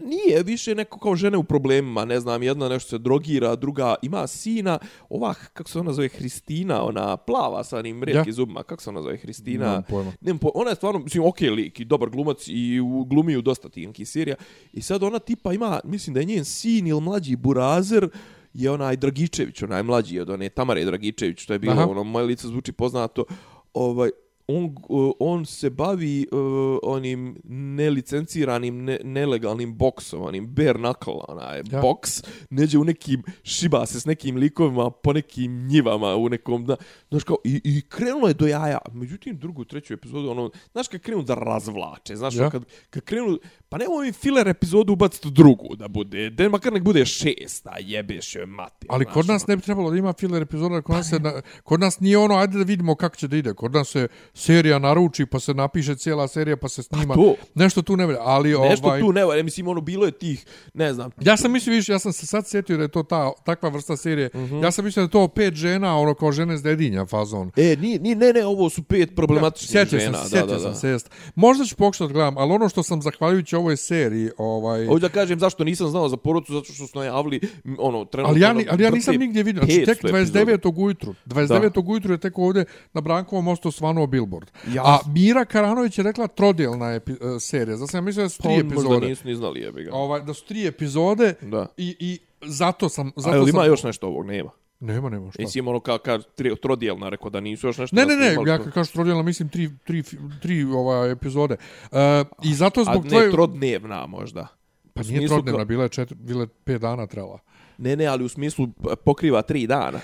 nije više neko kao žene u problemima, ne znam, jedna nešto se drogira, druga ima sina, ova, kako se ona zove, Hristina, ona plava sa onim rijetkim Ja. zubima, kako se ona zove, Hristina? Nemam pojma. Nemam po, ona je stvarno, mislim, okej lik i dobar glumac i u, glumi u dosta tinkih serija. I sad ona tipa ima, mislim da je njen sin ili mlađi Burazer, je onaj Dragičević, onaj mlađi od one Tamare Dragičević, što je bilo, Aha. ono, moje lice zvuči poznato, ovaj, on, on se bavi uh, onim nelicenciranim, ne, nelegalnim boksom, onim bare knuckle, onaj Ja. boks, neđe u nekim, šiba se s nekim likovima po nekim njivama u nekom, da, znaš kao, i, i krenulo je do jaja, međutim, drugu, treću epizodu, ono, znaš kad krenu da razvlače, znaš, ja. kad, kad krenu, pa nemoj mi filler epizodu ubaciti drugu da bude, da makar nek bude šesta, jebeš joj mati. Ali kod nas ono. ne bi trebalo da ima filler epizoda, kod nas, se na, kod nas nije ono, ajde da vidimo kako će da ide. Kod nas se serija naruči, pa se napiše cijela serija, pa se snima. to. Nešto tu ne valja, ali Nešto ovaj... tu ne, valja, mislim, ono, bilo je tih, ne znam, Ja sam mislio, više, ja sam se sad sjetio da je to ta, takva vrsta serije. Mhm. Ja sam mislio da je to pet žena, ono kao žene s dedinja fazon. E, ni, ni, ne, ne, ovo su pet problematičnih Sjetio žena. sam, da, sjetio da, sam da. se, jest. Možda ću pokušati da gledam, ali ono što sam zahvaljujući ovoj seriji, ovaj... Hoću da kažem zašto nisam znao za porodcu, zato što su najavili, ono, trenutno... Ali ja, ni, na ali ja nisam nigdje vidio. Znači, tek 500 epizoda. 29. ujutru. 29. ujutru je tek ovdje na Brankovom mostu svanuo billboard. Ja- A Mira Karanović je rekla trodijelna epi, e, serija. Zato sam ja mislio da su Pa tri možda epizode. nisu ni znali, jebi ga. Ovaj, da su tri epizode Da. i, i zato sam... A Zato jel ima sam, još nešto ovog? Nema. Nema, nema šta. Mislim, ono, kao, kao tri, trodijelna, rekao da nisu još nešto. Ne, ne, ne, ja kad kažem trodijelna, mislim tri, tri, tri ovaj, epizode. Uh, I zato A zbog ne, tvoje... trodnevna možda. Pa nije trodnevna, bila je, četiri, bila je pet dana trebala. Ne, ne, ali u smislu pokriva tri dana.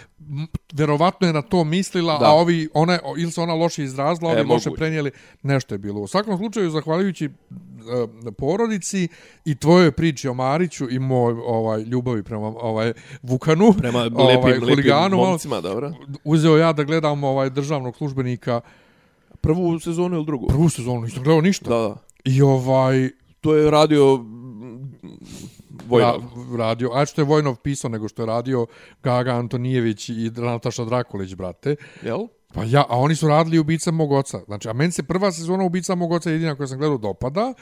Verovatno je na to mislila, Da. a ovi, ona, je- ili se ona loše izrazila, ovi E, loše prenijeli, nešto je bilo. U svakom slučaju, zahvaljujući e, porodici i tvojoj priči o Mariću i moj ovaj, ljubavi prema ovaj, Vukanu, Prema lepim, ovaj, lepim huliganu, malo- momcima, dobro. uzeo ja da gledam ovaj državnog službenika Prvu sezonu ili drugu? prvu sezonu, nisam gledao ništa. Da, da. I ovaj, To je radio Vojnov. ra, radio, a što je Vojnov pisao nego što je radio Gaga Antonijević i Nataša Drakulić, brate. Jel? Pa ja, a oni su radili Ubica mog oca. Znači, a meni se prva sezona Ubica mog oca jedina koju sam gledao dopada,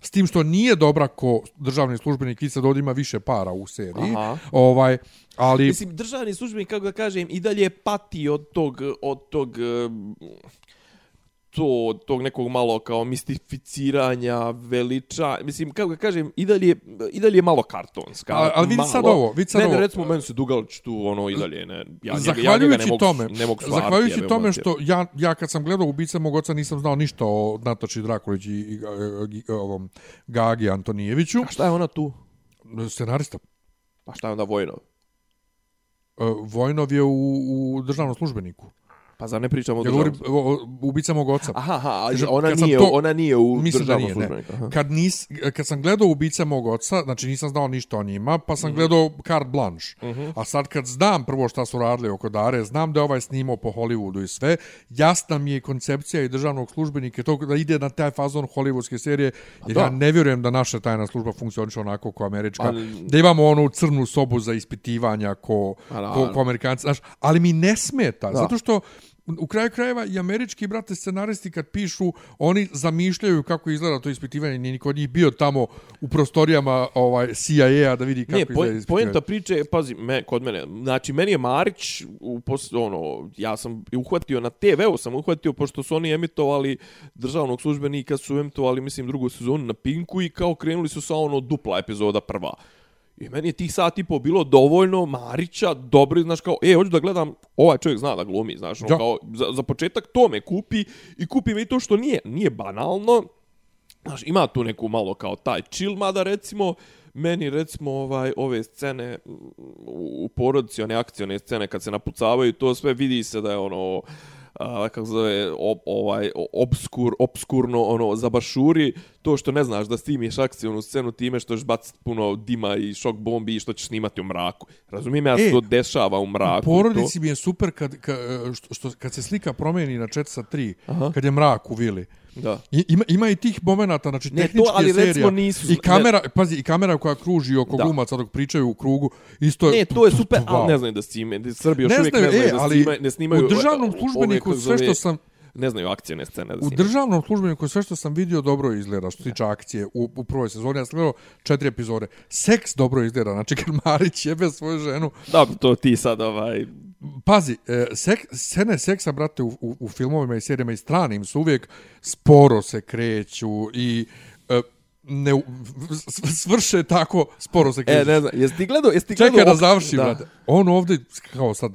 s tim što nije dobra ko državni službenik, i sad ima više para u seriji. Aha. Ovaj, ali... Mislim, državni službenik, kako da kažem, i dalje pati od tog, od tog, em, to, tog nekog malo kao mistificiranja, veliča, mislim, kako da kažem, i dalje, i dalje je malo kartonska. A- ali vidi malo. sad ovo, vidi sad ne, ovo. Ne, recimo, meni se Dugalić tu, ono, i dalje, ne, ja, ja njega ne mogu, tome, ne mogu stvariti. zahvaljujući jebe tome što ja, ja kad sam gledao Ubica mog oca nisam znao ništa o Nataši Drakulić i, i, i, i ovom Gagi Antonijeviću, A šta je ona tu? scenarista. Pa šta je onda Vojnov? E, Vojnov je u, u državnom službeniku. Pa zar ne pričamo o Ja govorim državnom? o, o, Ubica mog oca. Aha, aha, Kažem, ona nije, to- ona nije u Mislim da državnom nije, ne. Kad, nis, kad sam gledao Ubica mog oca, znači nisam znao ništa o njima, pa sam gledao Carte Blanche. A sad kad znam prvo šta su radili oko Dare, znam da je ovaj snimao po Hollywoodu i sve, jasna mi je koncepcija i državnog službenika to da ide na taj fazon hollywoodske serije, jer da. ja ne vjerujem da naša tajna služba funkcioniše onako kao američka, Ali- da imamo onu crnu sobu za ispitivanja ko, A, da, ko, ko amerikanci, znaš, ali mi ne smeta, Da. zato što u kraju krajeva i američki brate scenaristi kad pišu, oni zamišljaju kako izgleda to ispitivanje, nije niko od njih bio tamo u prostorijama ovaj CIA-a da vidi kako Ne, izgleda ispitivanje. poenta priče pazi, me, kod mene, znači, meni je Marić, u pos, ono, ja sam uhvatio na TV-u, sam uhvatio, pošto su oni emitovali državnog službenika, su emitovali, mislim, drugu sezonu na Pinku i kao krenuli su sa ono dupla epizoda prva. I meni je tih sat i po bilo dovoljno Marića, dobri, znaš, kao, e, hoću da gledam, ovaj čovjek zna da glumi, znaš, ono, Da. kao, za, za početak to me kupi i kupi me i to što nije, nije banalno, Znaš, ima tu neku malo kao taj chill, mada recimo, meni recimo ovaj, ove scene u, u porodici, one akcione scene kad se napucavaju, to sve vidi se da je ono, a, kako zove, ob, ovaj, obskur, obskurno, ono, zabašuri, to što ne znaš da snimiš akcijonu scenu time što ćeš baciti puno dima i šok bombi i što ćeš snimati u mraku. Razumijem ja E, se to dešava u mraku. to. Porodici mi je super kad, kad, što, što, kad se slika promeni na 4 sa 3, Aha. kad je mrak u vili. Da. I, ima, ima i tih momenata, znači Ne, to, tehničke ali recimo serija. nisu- I kamera, pazi, i kamera koja kruži oko Da. glumaca dok pričaju u krugu, isto je... Ne, to je super, wow. ali ne znaju da snime. Srbi još Ne uvijek znaju, ne znaju e, da snimaju, ne snimaju u državnom službeniku sve što sam Ne znaju akcijne scene da u državnom službeniku sve što sam vidio dobro izgleda što se tiče akcije u, u prvoj sezoni. Ja sam gledao četiri epizode. Seks dobro izgleda. Znači kad Marić jebe svoju ženu. Dobro, to ti sad ovaj... Pazi, e, sek, scene seksa, brate, u, u, u filmovima i serijama i stranim su uvijek sporo se kreću i e, ne, svrše tako sporo se kreću. E, ne znam, jesi ti gledao, jesi ti gledao... Čekaj da ok- završim, brate. On ovdje, kao sad,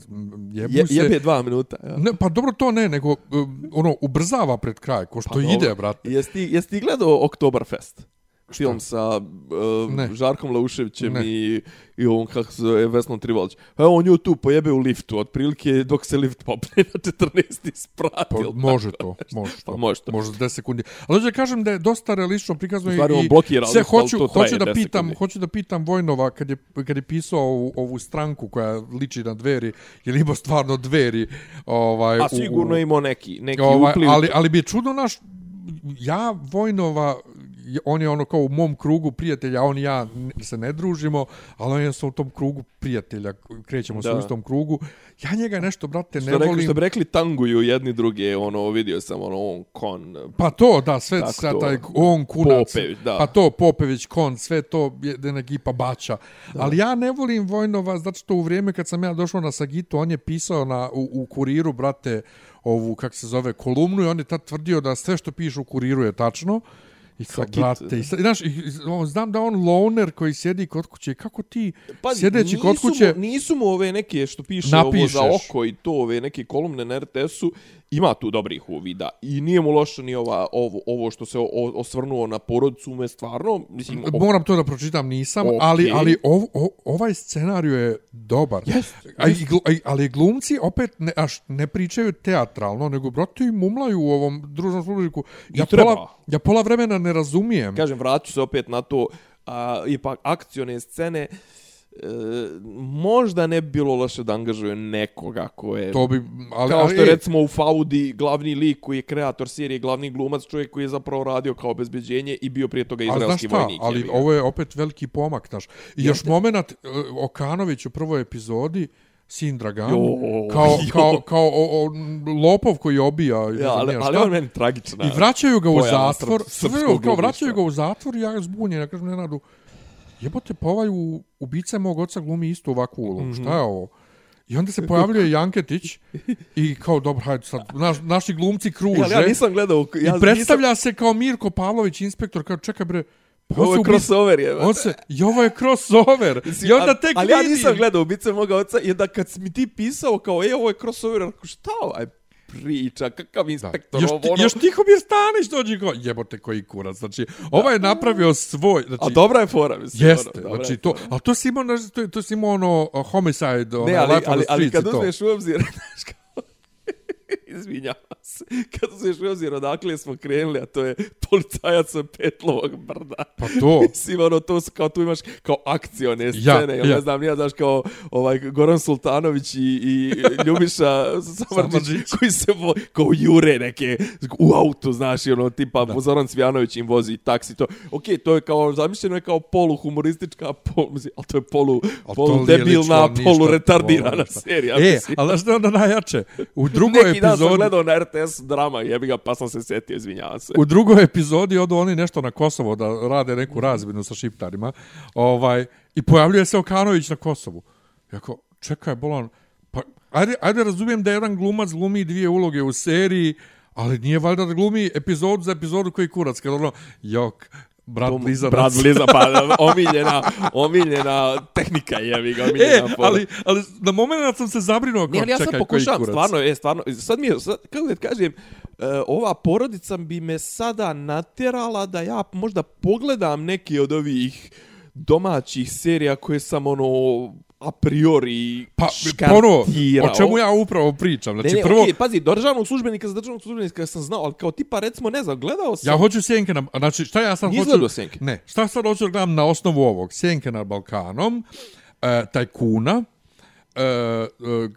jebu Je, se... jebe dva minuta. Ja. Ne, pa dobro to ne, nego um, ono ubrzava pred kraj, ko što Pa ide, brate. Jesi ti, jesi ti gledao Oktoberfest? Film sa uh, Ne. Žarkom Lauševićem Ne. i, i ovom, kako se zove, Vesnom Trivalić. Evo, on ju tu pojebe u liftu, otprilike dok se lift popne na 14. sprat. Pa, može tako to, može to. Pa može to. Može 10 sekundi. Ali hoću da kažem da je dosta realistično prikazano on i blokira sve ali hoću, hoću da 10 pitam, sekundi. hoću da pitam Vojnova kad je kad je pisao ovu, ovu stranku koja liči na dveri, je li imao stvarno dveri, ovaj A sigurno u, imao neki, neki ovaj, upliv. ali ali bi je čudno naš ja Vojnova on je ono kao u mom krugu prijatelja, on i ja se ne družimo, ali on je u tom krugu prijatelja, krećemo se u istom krugu. Ja njega nešto, brate, ne što, rekli, volim. što bi rekli tanguju jedni druge, ono, vidio sam, ono, on, kon, Pa to, da, sve, sve to. taj on kunac. Popević, da. Pa to, Popević, kon, sve to jedna ekipa bača. Da. Ali ja ne volim Vojnova, zato što u vrijeme kad sam ja došao na Sagitu, on je pisao na, u, u kuriru, brate, ovu, kak se zove, kolumnu i on je tad tvrdio da sve što piše u kuriru je tačno. I kao, Sagit, brate, i, sad- znaš, i, i, on, znam da on loner koji sjedi kod kuće, kako ti Pa sjedeći kod kuće... Mu, nisu mu ove neke što piše Napišeš. ovo za oko i to, ove neke kolumne na RTS-u, ima tu dobrih uvida. I nije mu loše ni ova, ovo, ovo što se o, osvrnuo na porodicu, me stvarno, mislim, o, Moram to da pročitam, nisam, Okej. ali, ali ov, o, ovaj scenariju je dobar. Jest, A, i ali glumci opet ne, až ne pričaju teatralno, nego brate i mumlaju u ovom družnom služniku. Ja, pola, ja pola vremena ne razumijem. kažem, vraću se opet na to, a, ipak akcione scene, možda ne bi bilo loše da angažuje nekoga ko je... To bi, ali, Kao ali, što je recimo u Faudi glavni lik koji je kreator serije, glavni glumac, čovjek koji je zapravo radio kao obezbeđenje i bio prije toga izraelski vojnik. ali ga. ovo je opet veliki pomak, znaš. I još moment, e, Okanović u prvoj epizodi, sin Dragan, Jo, kao, jo. kao, kao o, o, lopov koji obija. ne Ja, ali, ali on meni tragična. I vraćaju ga u zatvor. Sve, kao vraćaju ga u zatvor i ja zbunjen. Ja kažem Nenadu, jebote, pa ovaj u, ubica mog oca glumi istu ovakvu ulogu. Mhm. Šta je ovo? I onda se pojavljuje Janketić i kao, dobro, hajde sad, naš, naši glumci kruže. Ja, ali ja nisam gledao... Ja I predstavlja se kao Mirko Pavlović, inspektor, kao čekaj bre, Nisam, ovo je crossover je. On se, i ovo je crossover. I onda tek ali ja vidim. nisam gledao ubice moga oca i da kad si mi ti pisao kao, e, ovo je crossover, rekao, šta ovaj priča, kakav inspektor, Još, ovo, ono... još Tihomir Stanić dođe kao, jebote koji kurac. Znači, ovaj je napravio svoj... Znači, A dobra je fora, mislim. Jeste, ono, dobra znači je to, ali to si imao, to, to si imao ono homicide, ono, Ne, ali, ali, ali streets kad uzmeš u obzir, znaš izvinjavam se, kad uzmeš u obzir odakle smo krenuli, a to je policajac sa Petlovog brda. Pa to. Mislim, ono, to su kao, tu imaš kao akcione scene, ja, ja. ne znam, nije, znaš, kao ovaj, Goran Sultanović i, i Ljubiša Samarđić, koji se vo, kao jure neke u autu, znaš, i ono, tipa, da. Zoran Cvjanović im vozi taksi, to, okej, to je kao, zamišljeno je kao polu humoristička, polu, mislim, ali to je polu, Ali to polu nije debilna, polu retardirana serija. E, mislim. ali znaš što je onda najjače? U drugoj Neki dan sam epizodi... gledao na RTS drama, jebi ga, pa sam se setio, izvinjavam se. U drugoj epizodi odu oni nešto na Kosovo da rade neku razminu sa šiptarima. Ovaj, I pojavljuje se Okanović na Kosovu. Jako, čekaj, bolan, pa ajde, ajde razumijem da jedan glumac glumi dvije uloge u seriji, ali nije valjda da glumi epizod za epizodu koji kurac. Kad ono, jok, brat Blizanac. Brat Bliza, pa omiljena, omiljena tehnika, jebi ga, E, omiljena fora. ali, ali na moment sam se zabrinuo Ne, ali ja sad čekaj, koji pokušavam, stvarno, je, stvarno, sad mi je, sad, kako da kažem, uh, ova porodica bi me sada natjerala da ja možda pogledam neke od ovih domaćih serija koje sam ono a priori Pa, ponovo, škartirao. o čemu ja upravo pričam? Znači, ne, ne, prvo, okej, pazi, državnog službenika za državnog službenika sam znao, ali kao tipa, recimo, ne znam, gledao sam... ja hoću Sjenke na... Znači, šta ja sad Nisi hoću... Sjenke? Ne, šta sad hoću da gledam na osnovu ovog? Sjenke nad Balkanom, e, Tajkuna, e,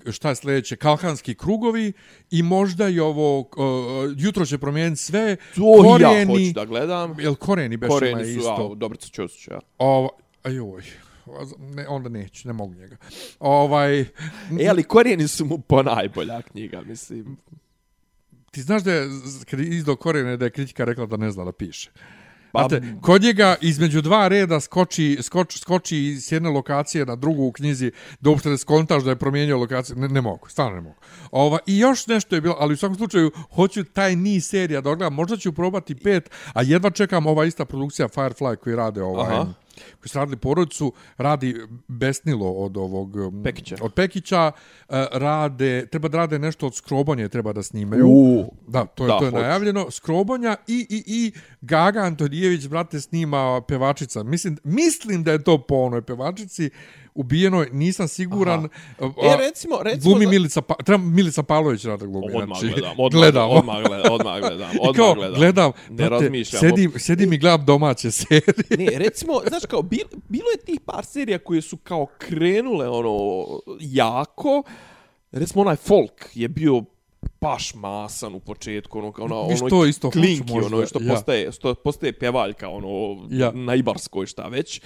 e, šta je sljedeće, Kalkanski krugovi i možda i ovo, e, jutro će promijeniti sve, To i ja hoću da gledam. Jel korijeni beš ima Koreni su, isto? a, Dobrica Ćosić, ja. Ovo, ajoj, ne, onda neću, ne mogu njega. Ovaj, E, ali korijeni su mu ponajbolja knjiga, mislim. ti znaš da je, z- kad je izdao korijene, da je kritika rekla da ne zna da piše. Pa- Znate, kod njega između dva reda skoči, skoči, skoči s jedne lokacije na drugu u knjizi da uopšte ne skontaš da je promijenio lokaciju. Ne, ne mogu, stvarno ne mogu. Ova, I još nešto je bilo, ali u svakom slučaju hoću taj niz serija da odgledam. Možda ću probati pet, a jedva čekam ova ista produkcija Firefly koji rade ovaj... Aha. Koji su radili porodicu, radi Besnilo od ovog... um, Pekića. Od Pekića, eh, rade, treba da rade nešto od Skrobonje, treba da snimaju. U, Da, to je, Da, to je hoću. najavljeno. Skrobonja i, i, i Gaga Antonijević, brate, snima pevačica. Mislim, mislim da je to po onoj pevačici ubijenoj, nisam siguran. A, E, recimo, recimo... glumi Milica, pa, treba Milica Pavlović rada glumi. Odmah znači, gledam, odmah gledam. odmah gledam, odmah gledam, odmah kao, gledam. gledam, Ne brate, razmišljam. sedim, sedim i gledam domaće serije. Ne, recimo, znaš kao, bil, bilo je tih par serija koje su kao krenule ono jako. Recimo onaj folk je bio baš masan u početku, ono, kao ono, ono to isto hoću klinki, možda, ono, što ja. postaje, što postaje pjevaljka, ono, Ja. na Ibarskoj, šta već.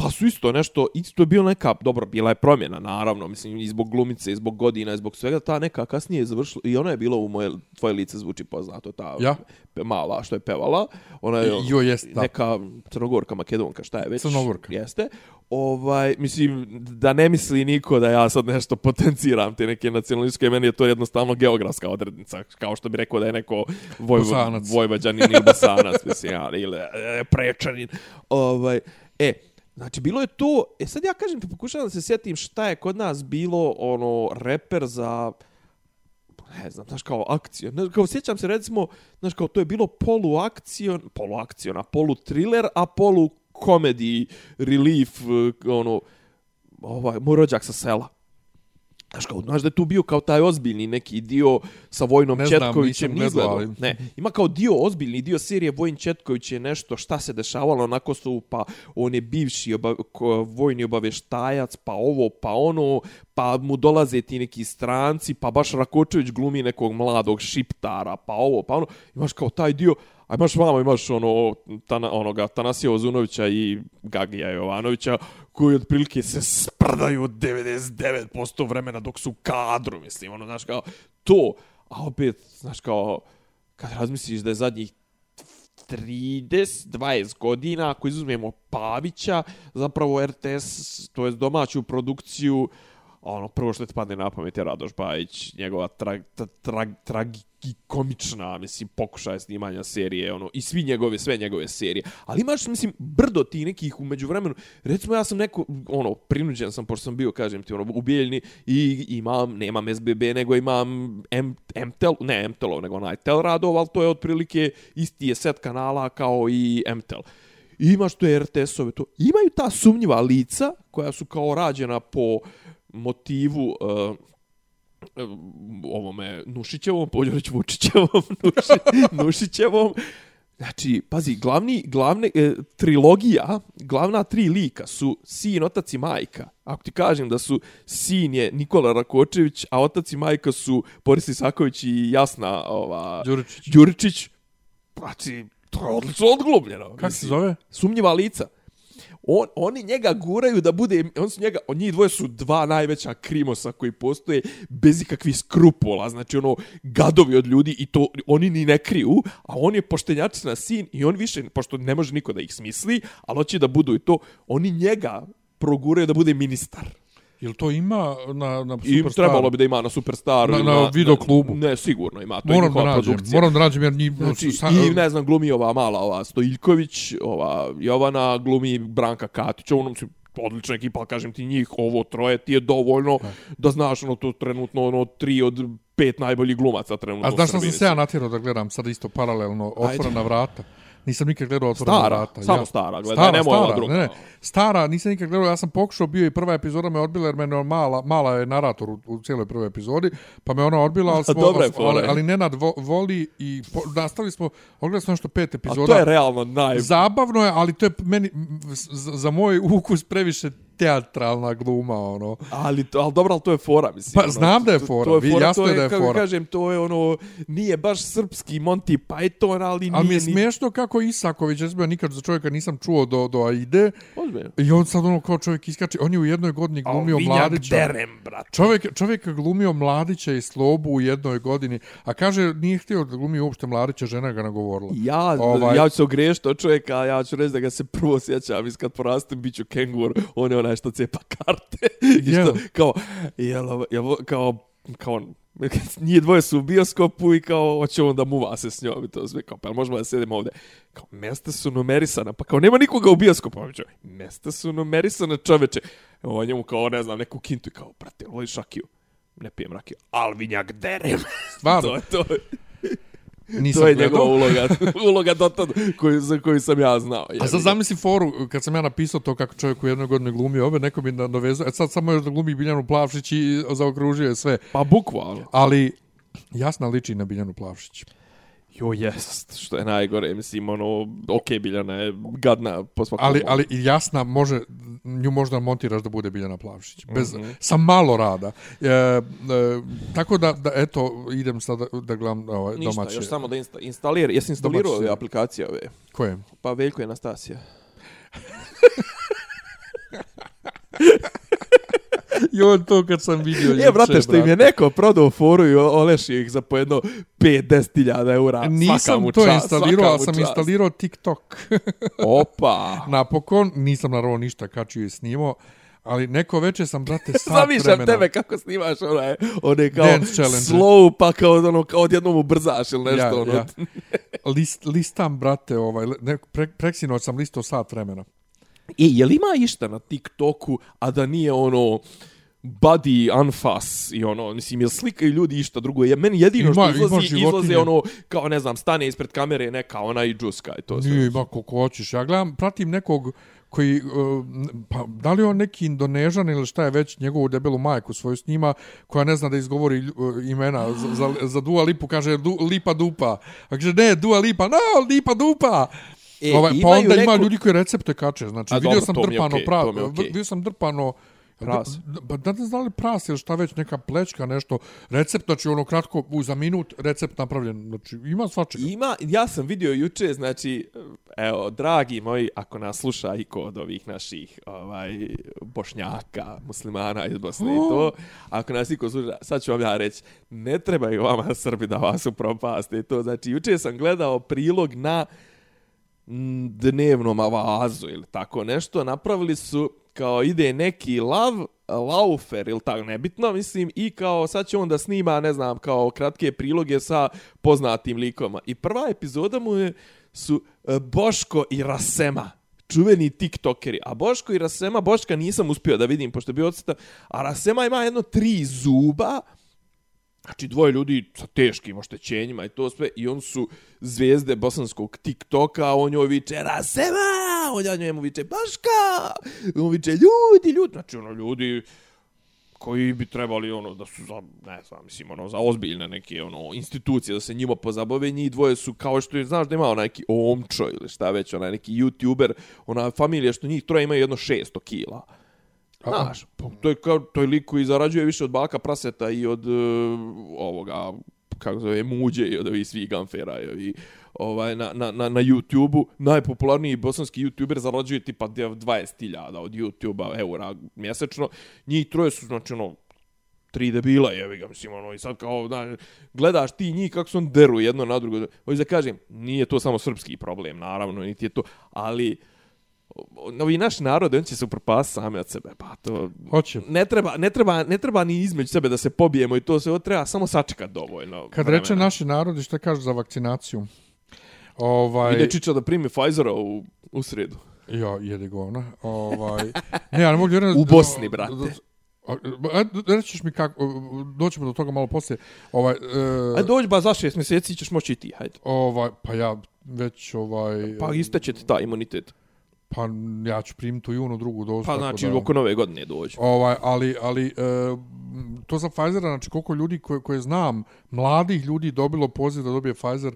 Pa su isto nešto, isto je bilo neka, dobro, bila je promjena, naravno, mislim, i zbog glumice, i zbog godina, i zbog svega, ta neka kasnije je završila, i ona je bila u moje, tvoje lice zvuči poznato, ta Ja. pe- mala što je pevala, ona je Jo, jest, da. neka crnogorka, makedonka, šta je već. Crnogorka. Jeste. Ovaj, mislim, da ne misli niko da ja sad nešto potenciram te neke nacionalističke, meni je to jednostavno geografska odrednica, kao što bi rekao da je neko voj, Bosanac. vojvođanin ili bosanac, mislim, ja, ili e, prečanin. Ovaj, e, Znači, bilo je to... E, sad ja kažem, ti pokušavam da se sjetim šta je kod nas bilo, ono, reper za ne znam, znaš, kao akcija. Ne, kao sjećam se, recimo, znaš, kao to je bilo poluakcion, poluakciona, polu-thriller, a polu-komedi, relief, e, ono, ovaj, moj rođak sa sela. Znaš, kao, znaš da je tu bio kao taj ozbiljni neki dio sa Vojnom Ne znam, Četkovićem, nisam nisam gledao, ali- Ne, ima kao dio, ozbiljni dio serije Vojn Četković je nešto šta se dešavalo na Kosovu, pa on je bivši oba, vojni obaveštajac, pa ovo, pa ono, pa mu dolaze ti neki stranci, pa baš Rakočević glumi nekog mladog šiptara, pa ovo, pa ono, imaš kao taj dio, a imaš vamo, imaš ono, tana, onoga, Tanasija Ozunovića i Gagija Jovanovića, koji otprilike se sprdaju 99% vremena dok su u kadru, mislim, ono, znaš, kao, to, a opet, znaš, kao, kad razmisliš da je zadnjih 30, 20 godina, ako izuzmemo Pavića, zapravo RTS, to je domaću produkciju, ono, prvo što ti padne na pamet je Radoš Bajić, njegova tra, tra, tra, tragikomična, mislim, pokušaj snimanja serije, ono, i svi njegove, sve njegove serije. Ali imaš, mislim, brdo ti nekih umeđu vremenu. Recimo, ja sam neko, ono, prinuđen sam, pošto sam bio, kažem ti, ono, u Bijeljni, i imam, nemam SBB, nego imam M, MTEL, ne MTEL, nego onaj TEL radov, ali to je otprilike isti je set kanala kao i MTEL. Imaš to RTS-ove, to. Imaju ta sumnjiva lica, koja su kao rađena po motivu uh, ovome Nušićevom, Poljorić Vučićevom, Nuši, Nušićevom. Znači, pazi, glavni, glavne, e, trilogija, glavna tri lika su sin, otac i majka. Ako ti kažem da su sin je Nikola Rakočević, a otac i majka su Boris Isaković i Jasna ova, Đuričić. Đuričić, znači, to je odlično odglumljeno. Kako se zove? Sumnjiva lica. On, oni njega guraju da bude, on su njega, on njih dvoje su dva najveća krimosa koji postoje bez ikakvih skrupula, znači ono, gadovi od ljudi i to oni ni ne kriju, a on je poštenjačina sin i on više, pošto ne može niko da ih smisli, ali hoće da budu i to, oni njega proguraju da bude ministar. Jel to ima na, na I Superstar? trebalo bi da ima na Superstaru. Na- ili na videoklubu. Ne, sigurno ima. To Moram da nađem, produkcija. moram da nađem jer njih... Znači, sa- i ne znam, glumi ova mala, ova Stojiljković, ova Jovana, glumi Branka Katić, ono su odlična ekipa, kažem ti njih, ovo troje ti je dovoljno da znaš ono to trenutno ono tri od pet najboljih glumaca trenutno A znaš Srbiji sam se ja natjerao da gledam sad isto paralelno Otvorena vrata. Nisam nikad gledao Otvorena Stara, vrata. samo ja. stara, gledaj, stara, nemoj stara, druga. Ne, ne, stara, nisam nikad gledao, ja sam pokušao, bio i prva epizoda me odbila, jer mene on mala, mala je narator u, u cijeloj prvoj epizodi, pa me ona odbila, ali, smo, Dobra je ali, ali Nenad vo, voli i po, nastavili smo, ogledali smo nešto pet A epizoda. to je realno naj... Zabavno je, ali to je meni, za moj ukus previše teatralna gluma, ono. Ali, to, ali dobro, ali to je fora, mislim. Pa, ono, znam da je to- fora, to vi- jasno to je da je kako fora. kažem, to je ono, nije baš srpski Monty Python, ali nije Ali mi je smiješno kako Isaković, ja sam nikad za čovjeka nisam čuo do, do Aide, Ozbiljno. i on sad ono kao čovjek iskače, on je u jednoj godini glumio Mladića. derem, brate. Čovjek, čovjek je glumio Mladića i Slobu u jednoj godini, a kaže nije htio da glumi uopšte Mladića, žena ga nagovorila. Ja, Ovaj- ja ću se ogriješiti od čovjeka, ja ću reći da ga se prvo sjećam iz kad porastem, bit ću kengur, on je onaj što cepa karte. I što, kao, jel, ovo- jel, ovo- kao, kao, nije dvoje su u bioskopu i kao, hoće on da muva se s njom i to sve, kao, pa možemo da sedemo ovde? Kao, mesta su numerisana, pa kao, nema nikoga u bioskopu. On će, mesta su numerisana, čoveče. On njemu kao, ne znam, neku kintu i kao, brate, voliš rakiju? Ne pijem rakiju. Alvinjak derem. Stvarno, to je to. Nisam To je gledao. njegova uloga, uloga do tad koju, za koju sam ja znao. A jebi sad zamisli foru, kad sam ja napisao to kako čovjek u jednoj godini glumio ove, neko mi nadovezao, e sad samo još da glumi Biljanu Plavšić i zaokružio je sve. Pa bukvalno. Ali, jasna liči na Biljanu Plavšić. Jo, jest, što je najgore, mislim, ono, okej, Biljana je gadna po svakom. Ali, ali i jasna može, nju možda montiraš da bude Biljana Plavšić. Bez, Mhm. Sa malo rada. E, e, tako da, da, eto, idem sad da, da gledam ovaj, Ništa, domaće. još samo da insta instalira. Jesi instalirao ove aplikacije ove? Koje? Pa Veljko je Anastasija. I on to kad sam vidio E, brate, što im je neko prodao foru i olešio ih za po jedno 5-10 eura. Nisam to čast, instalirao, ali sam čast. instalirao TikTok. Opa! Napokon, nisam naravno ništa kačio i snimao, ali neko veče sam, brate, sat Zamišljam vremena. tebe kako snimaš onaj, one kao slow, pa kao ono, kao odjednom ubrzaš ili nešto. Ja, ono. ja. List, listam, brate, ovaj, ne, pre, preksinoć sam listao sat vremena. E, je li ima išta na TikToku, a da nije ono body unfas i ono, mislim, jel slikaju ljudi išta drugo? Je, meni jedino Ima- što izlazi, izlazi ono, kao ne znam, stane ispred kamere neka ona i džuska i to sve. Nije ima koliko hoćeš. Ja gledam, pratim nekog koji, uh, pa da li je on neki indonežan ili šta je već njegovu debelu majku svoju snima, koja ne zna da izgovori uh, imena za, za, za Dua Lipu, kaže du, Lipa Dupa. A kaže, ne, Dua Lipa, no, Lipa Dupa! E, ovaj, pa onda ima neku- ljudi koji recepte kače. Znači, A vidio dobro, sam drpano okej, pra, to mi je okej. vidio sam drpano Pras. D- d- Da ne znam da li pras ili šta već, neka plečka, nešto. Recept, znači ono kratko, u za minut, recept napravljen. Znači, ima svačega. Ima, ja sam vidio juče, znači, evo, dragi moji, ako nas sluša i kod ovih naših ovaj, bošnjaka, muslimana iz Bosne i to, ako nas iko sluša, sad ću vam ja reći, ne trebaju vama Srbi da vas upropaste i to. Znači, juče sam gledao prilog na mm, dnevnom avazu ili tako nešto, napravili su kao ide neki lav, laufer ili tako nebitno, mislim, i kao sad će on da snima, ne znam, kao kratke priloge sa poznatim likoma. I prva epizoda mu je, su e, Boško i Rasema čuveni tiktokeri. A Boško i Rasema, Boška nisam uspio da vidim, pošto je bio odsutan, a Rasema ima jedno tri zuba, Znači, dvoje ljudi sa teškim oštećenjima i to sve, i on su zvijezde bosanskog TikToka, a on joj viče Rasema, on ja njemu viče Baška, on viče ljudi, ljudi, znači ono ljudi koji bi trebali ono da su za ne znam mislim ono za ozbiljne neke ono institucije da se njima pozabave. Njih dvoje su kao što je znaš da ima onaj neki omčo ili šta već onaj neki youtuber ona familija što njih troje imaju jedno 600 kila. Znaš, pa to je kao to je lik koji zarađuje više od baka praseta i od uh, ovoga kako zove muđe i od ovih svih ganfera i ovi, ovaj na na na na YouTubeu najpopularniji bosanski youtuber zarađuje tipa 20.000 od YouTubea eura mjesečno. Njih troje su znači ono tri debila, jevi ga, mislim, ono, i sad kao, da, gledaš ti njih kako se on deru jedno na drugo. Hoću da kažem, nije to samo srpski problem, naravno, niti je to, ali ovi naš narod, on će se upropasti sami od sebe, pa to... Hoće. Ne treba, ne, treba, ne treba ni između sebe da se pobijemo i to se ovo treba samo sačekat dovoljno. Kad vremena. reče naši narodi, šta kaže za vakcinaciju? Ovaj, Ide Čiča da primi Pfizera u, u sredu. Ja, jede govna. Ovaj, ne, ja ne mogu vjerujem... U Bosni, brate. A, ćeš mi kako, doćemo do toga malo poslije. Ovaj, e, Ajde, dođi ba za šest mjeseci ćeš moći i ti, hajde. ovaj, pa ja već, ovaj... Pa isteće ti taj imunitet. Pa ja ću primiti u junu drugu dozu. Pa znači, da, oko nove godine dođi. Ovaj, ali, ali e, to za Pfizera, znači koliko ljudi koje, koje znam, mladih ljudi dobilo poziv da dobije Pfizer,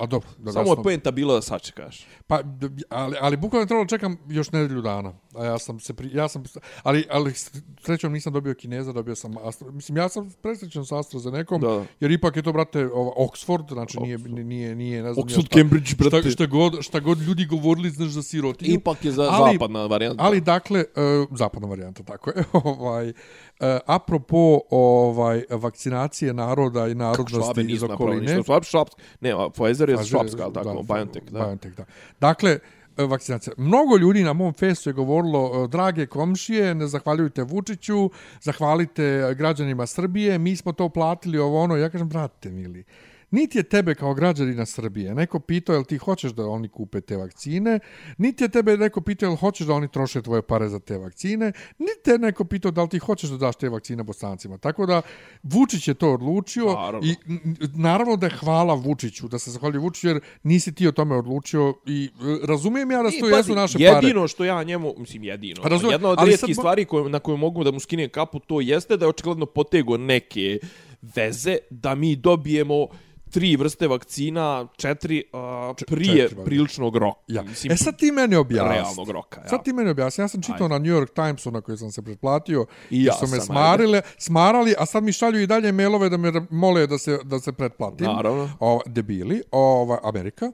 a dobro, da Samo je poenta bilo da sačekaš. Pa, ali, ali bukvalno trebalo čekam još nedelju dana. A ja sam se, pri, ja sam, ali, ali srećom nisam dobio Kineza, dobio sam Astra. Mislim, ja sam presrećen sa AstraZenecom, Da. jer ipak je to, brate, ova, Oxford, znači nije, nije, nije, ne znam, Oxford, ja šta- Cambridge, brate. Šta, šta, god, šta god ljudi govorili, znaš, za sirotinju. Ipak je za Ali- zapadna varijanta. Ali dakle, uh, zapadna varijanta, tako je. ovaj, uh, apropo ovaj vakcinacije naroda i narodnosti iz okoline. Švab, švapsk. Ne, Pfizer je Pfizer švapska, ali tako, da, BioNTech, da. BioNTech, da. Dakle, e, vakcinacija. Mnogo ljudi na mom festu je govorilo, e, drage komšije, ne zahvaljujte Vučiću, zahvalite građanima Srbije, mi smo to platili ovo ono. Ja kažem, brate mili, niti je tebe kao građanina Srbije neko pitao jel ti hoćeš da oni kupe te vakcine, niti je tebe neko pitao jel hoćeš da oni troše tvoje pare za te vakcine, niti je neko pitao da li ti hoćeš da daš te vakcine bosancima. Tako da Vučić je to odlučio Naravno. i naravno da je hvala Vučiću, da se zahvali Vučiću jer nisi ti o tome odlučio i e, razumijem ja da I, to jesu naše pare. jedino što ja njemu, mislim jedino, Razumem, jedna od rijetkih sad stvari koje, na koju mogu da mu skinem kapu, to jeste da je očigledno potego neke veze da mi dobijemo tri vrste vakcina, četiri uh, prije četiri, priličnog roka. Ja. Mislim, E sad ti meni objasni. realnog roka. Ja. Sad ti meni objasni. Ja sam čitao na New York Timesu na koji sam se pretplatio I ja su me sam, smarile, smarali, a sad mi šalju i dalje mailove da me mole da se, da se pretplatim. Naravno. O, debili, ova, Amerika.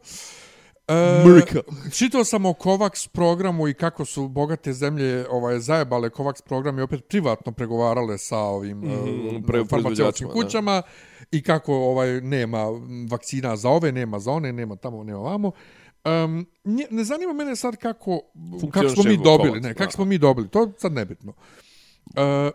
E, Amerika. Čitao sam o COVAX programu i kako su bogate zemlje ovaj, zajebale COVAX program i opet privatno pregovarale sa ovim mm pre- farmaceutskim proizvođačima, da. I kako ovaj nema vakcina za ove, nema za one, nema tamo, nema vamo. Um, nje, ne zanima mene sad kako, kako smo mi dobili, ne, kako smo mi dobili, to sad nebitno. Uh,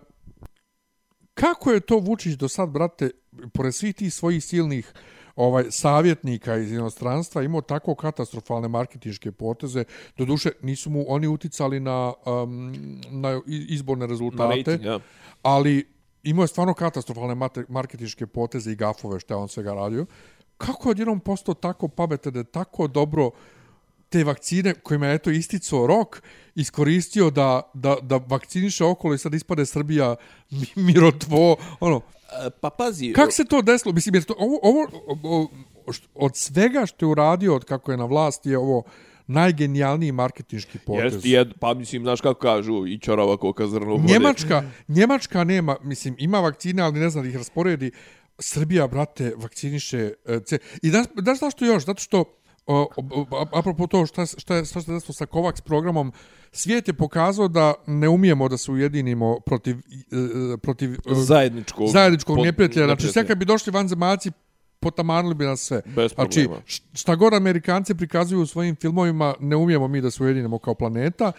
kako je to Vučić do sad, brate, pored svih tih svojih silnih ovaj savjetnika iz inostranstva imao tako katastrofalne marketinške poteze. Doduše, nisu mu oni uticali na, um, na izborne Na rezultate, rating, ja. ali imao je stvarno katastrofalne marketinške poteze i gafove što je on svega radio. Kako je odjednom postao tako pametan da je tako dobro te vakcine kojima je eto isticao rok iskoristio da, da, da vakciniše okolo i sad ispade Srbija mi- mirotvo, ono, E, Pa pazi, Kako se to desilo? Mislim, jer to, ovo, ovo, od svega što je uradio od kako je na vlasti je ovo najgenijalniji marketinški potez. Jest, jed, pa mislim, znaš kako kažu, i čorava koka zrno vode. Njemačka, Njemačka nema, mislim, ima vakcine, ali ne zna da ih rasporedi. Srbija, brate, vakciniše... e, I da, da zašto još? Zato što, o, o, o, apropo to šta, šta, je, šta se desilo sa COVAX programom, svijet je pokazao da ne umijemo da se ujedinimo protiv, e, protiv e, Zajedničkog. zajedničkog neprijatelja. Znači, sve kad bi došli vanzemaljci, potamanili bi nas sve. Bez znači, šta god Amerikanci prikazuju u svojim filmovima, ne umijemo mi da se ujedinimo kao planeta.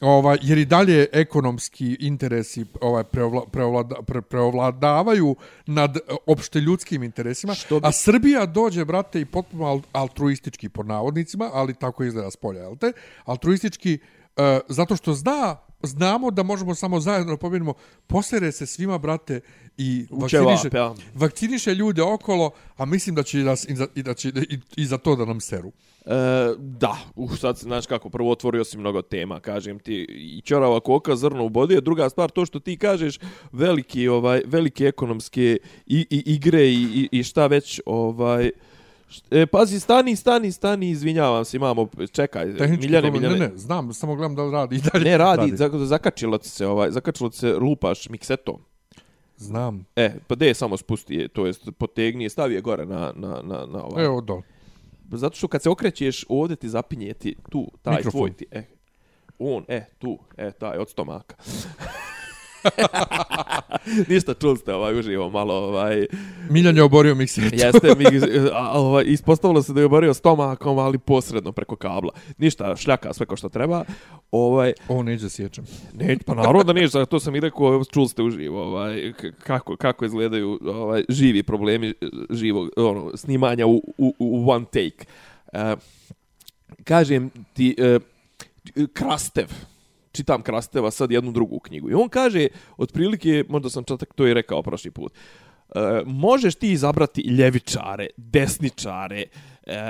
Ovaj, jer i dalje ekonomski interesi ovaj preovla, preovlada, pre, preovladavaju nad e, opšte ljudskim interesima, Što bi- a Srbija dođe, brate, i potpuno al- altruistički pod navodnicima, ali tako izgleda s polja, jel te? Altruistički e, zato što zna, znamo da možemo samo zajedno da pobjedimo, posere se svima, brate, i vakciniše, ja. vakciniše ljude okolo, a mislim da će i, nas, i, za, i, da će, i, i za to da nam seru. E, da, uh, sad se, znaš kako, prvo otvorio si mnogo tema, kažem ti, i čorava koka, zrno u bodi, a druga stvar, to što ti kažeš, veliki, ovaj, velike ekonomske i, i igre i, i, i šta već, ovaj, E, pazi, stani, stani, stani, izvinjavam se, imamo, čekaj, Tehnički Miljane, problem, Miljane. Ne, ne, znam, samo gledam da li radi i dalje. Ne, radi, radi. zakačilo ti se, ovaj, zakačilo ti se, lupaš miksetom. Znam. E, pa de samo spusti je, to jest potegni je, stavi je gore na, na, na, na ovaj. Evo dol. Zato što kad se okrećeš, ovdje ti zapinje ti tu, taj Mikrofon. tvoj ti, e, on, e, tu, e, taj, od stomaka. Ništa, čuli ste ovaj, uživo malo, ovaj, Miljan je oborio mikser. jeste, mi, ovaj, ispostavilo se da je oborio stomakom, ali posredno preko kabla. Ništa, šljaka sve ko što treba. Ovaj, Ovo neđe sjećam. Ne, pa naravno da nije, to sam i rekao, čuli ste uživo, ovaj, kako, kako izgledaju ovaj, živi problemi eh, živog, ono, snimanja u, u, u one take. E, kažem ti, e, Krastev, čitam Krasteva sad jednu drugu knjigu. I on kaže, otprilike, možda sam čak to i rekao prošli put, e, možeš ti izabrati ljevičare, desničare, e,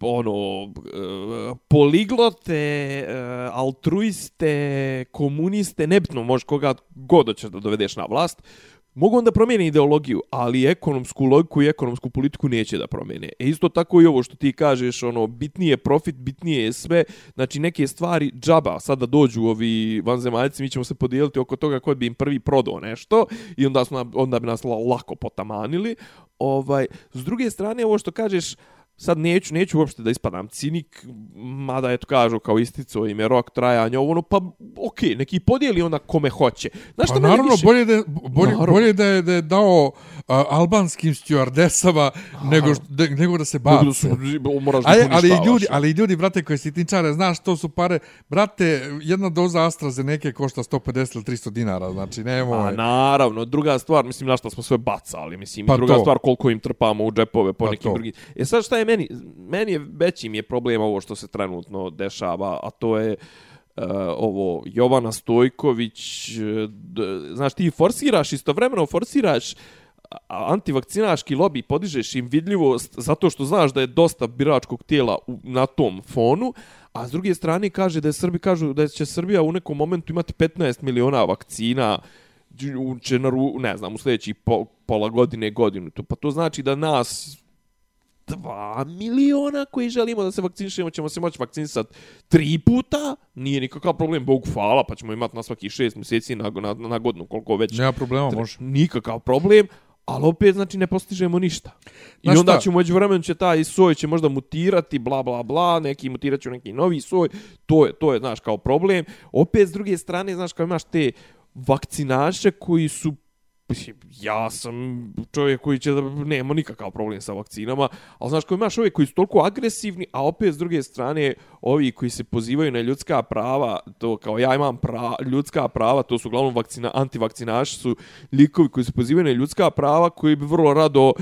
ono, e, poliglote, e, altruiste, komuniste, nebitno, možeš koga god hoćeš da dovedeš na vlast, Mogu onda promijeni ideologiju, ali ekonomsku logiku i ekonomsku politiku neće da promijene. E isto tako i ovo što ti kažeš, ono, bitnije je profit, bitnije je sve, znači neke stvari džaba, sada dođu ovi vanzemaljci, mi ćemo se podijeliti oko toga ko bi im prvi prodao nešto i onda, smo, onda bi nas lako potamanili. Ovaj, s druge strane, ovo što kažeš, sad neću, neću uopšte da ispadam cinik, mada eto kažu kao istico im je rok trajanja, ovo ono, pa okej, okay, neki podijeli ona kome hoće. Znaš pa naravno, više... bolje, da, bolje, naravno. bolje da je, da je dao uh, albanskim stewardesama nego, de, nego da se baci. Da su, moraš ali, ali, ljudi, ali ljudi, brate, koji si tinčare, znaš, to su pare, brate, jedna doza AstraZeneca košta 150 ili 300 dinara, znači, nemoj. A naravno, druga stvar, mislim, na što smo sve bacali, mislim, pa druga to. stvar, koliko im trpamo u džepove po pa nekim drugim. E sad, šta je meni, meni je veći mi je problem ovo što se trenutno dešava, a to je uh, ovo Jovana Stojković, uh, znaš, ti forsiraš, istovremeno forsiraš antivakcinaški lobby, podižeš im vidljivost zato što znaš da je dosta biračkog tijela u, na tom fonu, a s druge strane kaže da je Srbi kažu da će Srbija u nekom momentu imati 15 miliona vakcina u čenaru, ne znam, u sljedeći po, pola godine, godinu. Pa to znači da nas 2 miliona koji želimo da se vakcinišemo, ćemo se moći vakcinisati tri puta, nije nikakav problem, Bog hvala, pa ćemo imati na svaki šest mjeseci na, na, na godinu, koliko već. Nema problema, može. Nikakav problem, ali opet, znači, ne postižemo ništa. I Znaš onda šta? ćemo, među vremenu će taj soj će možda mutirati, bla, bla, bla, neki mutirat će neki novi soj, to je, to je, znaš, kao problem. Opet, s druge strane, znaš, kao imaš te vakcinaše koji su ja sam čovjek koji će da nema nikakav problem sa vakcinama, ali znaš koji imaš ove koji su toliko agresivni, a opet s druge strane ovi koji se pozivaju na ljudska prava, to kao ja imam pra, ljudska prava, to su uglavnom vakcina, antivakcinaši su likovi koji se pozivaju na ljudska prava koji bi vrlo rado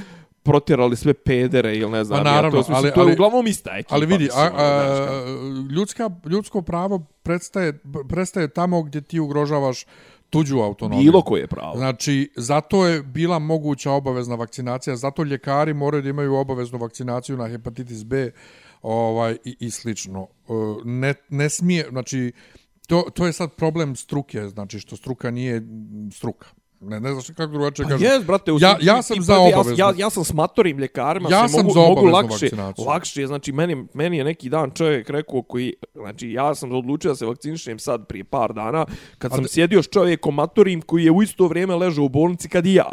protjerali sve pedere ili ne znam. Pa naravno, ja, to, ali, to je ali, uglavnom ista ekipa. Ali vidi, a, a, ljudska, ljudsko pravo prestaje, prestaje tamo gdje ti ugrožavaš tuđu autonomiju. Bilo koje pravo. Znači, zato je bila moguća obavezna vakcinacija, zato ljekari moraju da imaju obaveznu vakcinaciju na hepatitis B ovaj, i, i slično. E, ne, ne smije, znači, to, to je sad problem struke, znači što struka nije struka. Ne, ne znaš kako drugačije kažem. Jes, brate, ja, ja sam za obavezno. Ja, ja sam s matorim ljekarima, ja se sam mogu, mogu lakše, vakcinaciju. lakše, znači meni, meni je neki dan čovjek rekao koji, znači ja sam odlučio da se vakcinišem sad prije par dana, kad sam A, sjedio s čovjekom matorim koji je u isto vrijeme ležao u bolnici kad i ja,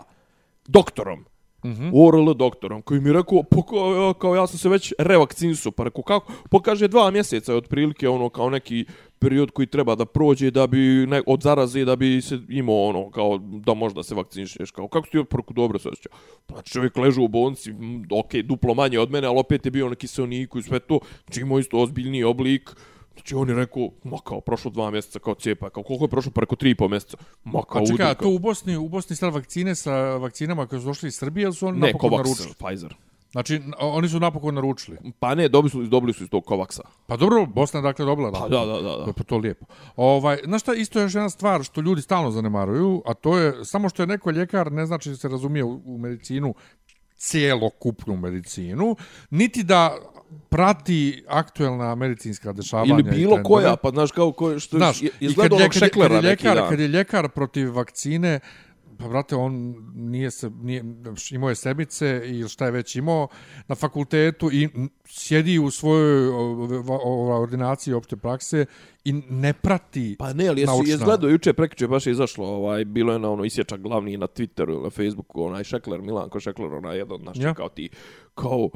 doktorom. Mm -hmm. ORL doktorom, koji mi rekao, pa kao, kao ja sam se već revakcinisao, pa rekao kako, pa kaže dva mjeseca je otprilike ono kao neki period koji treba da prođe da bi ne, od zaraze da bi se imao ono kao da možda se vakcinišeš kao kako ti preko dobro se pa čovjek leži u bolnici ok, duplo manje od mene ali opet je bio na kiselniku i sve to znači imao isto ozbiljni oblik Znači on je rekao, ma kao, prošlo dva mjeseca kao cijepa, kao koliko je prošlo preko tri i po mjeseca, ma kao. A čekaj, to u Bosni, u Bosni sad vakcine sa vakcinama koje su došli iz Srbije, ili su oni napokon naručili? Ne, Pfizer. Znači, oni su napokon naručili. Pa ne, dobili su, dobili su iz tog Kovaksa. Pa dobro, Bosna je dakle dobila. Pa da, da, da. da. Pa to lijepo. Ovaj, znaš šta, isto je još jedna stvar što ljudi stalno zanemaruju, a to je, samo što je neko ljekar, ne znači da se razumije u, u medicinu, cijelokupnu medicinu, niti da prati aktuelna medicinska dešavanja. Ili bilo koja, pa znaš kao ko, što znaš, je, izgleda onog šeklera kad je, ljekar, neki dan. Kad je ljekar protiv vakcine, pa brate, on nije se, nije, imao je sebice i šta je već imao na fakultetu i sjedi u svojoj ordinaciji opšte prakse i ne prati Pa ne, ali jesi, jes gledao juče, prekriče baš je izašlo, ovaj, bilo je na ono isječak glavni na Twitteru, na Facebooku, onaj Šekler, Milanko Šekler, onaj jedan naš ja. kao ti, kao,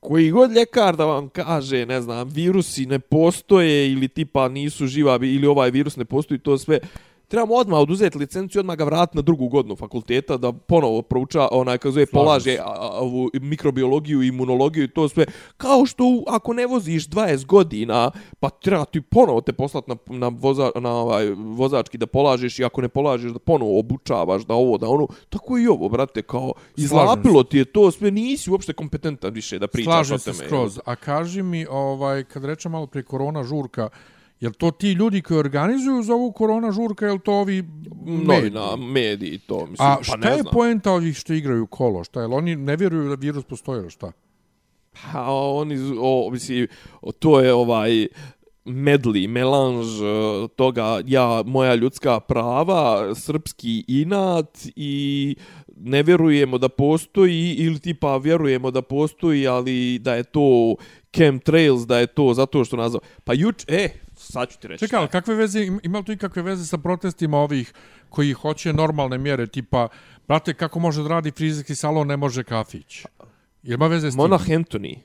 koji god ljekar da vam kaže, ne znam, virusi ne postoje ili tipa nisu živa ili ovaj virus ne postoji, to sve, trebamo odmah oduzeti licenciju, odmah ga vratiti na drugu godinu fakulteta da ponovo prouča, onaj, kako zove, polaže ovu mikrobiologiju, imunologiju i to sve. Kao što ako ne voziš 20 godina, pa treba ti ponovo te poslati na, na, voza, na ovaj, vozački da polažeš i ako ne polažeš da ponovo obučavaš, da ovo, da ono. Tako i ovo, brate, kao izlapilo ti je to sve, nisi uopšte kompetentan više da pričaš Slažem o teme. Slažem se skroz. A kaži mi, ovaj, kad rečem malo prije korona žurka, Jel to ti ljudi koji organizuju za ovu korona žurka, jel to ovi mediji? Novina, mediji, to mislim, A pa šta ne je znam. poenta ovih što igraju kolo? Šta je? Jel oni ne vjeruju da virus postoji ili šta? Pa oni, o, mislim, to je ovaj medli, melanž e, toga, ja, moja ljudska prava, srpski inat i ne vjerujemo da postoji ili tipa vjerujemo da postoji, ali da je to chemtrails, da je to zato što nazva. Pa juč, e, sad ću ti reći. Čekaj, ali kakve veze, im- ima li to ikakve veze sa protestima ovih koji hoće normalne mjere, tipa, brate, kako može da radi frizerski salon, ne može kafić? Jel ima veze s tim? Monah Anthony.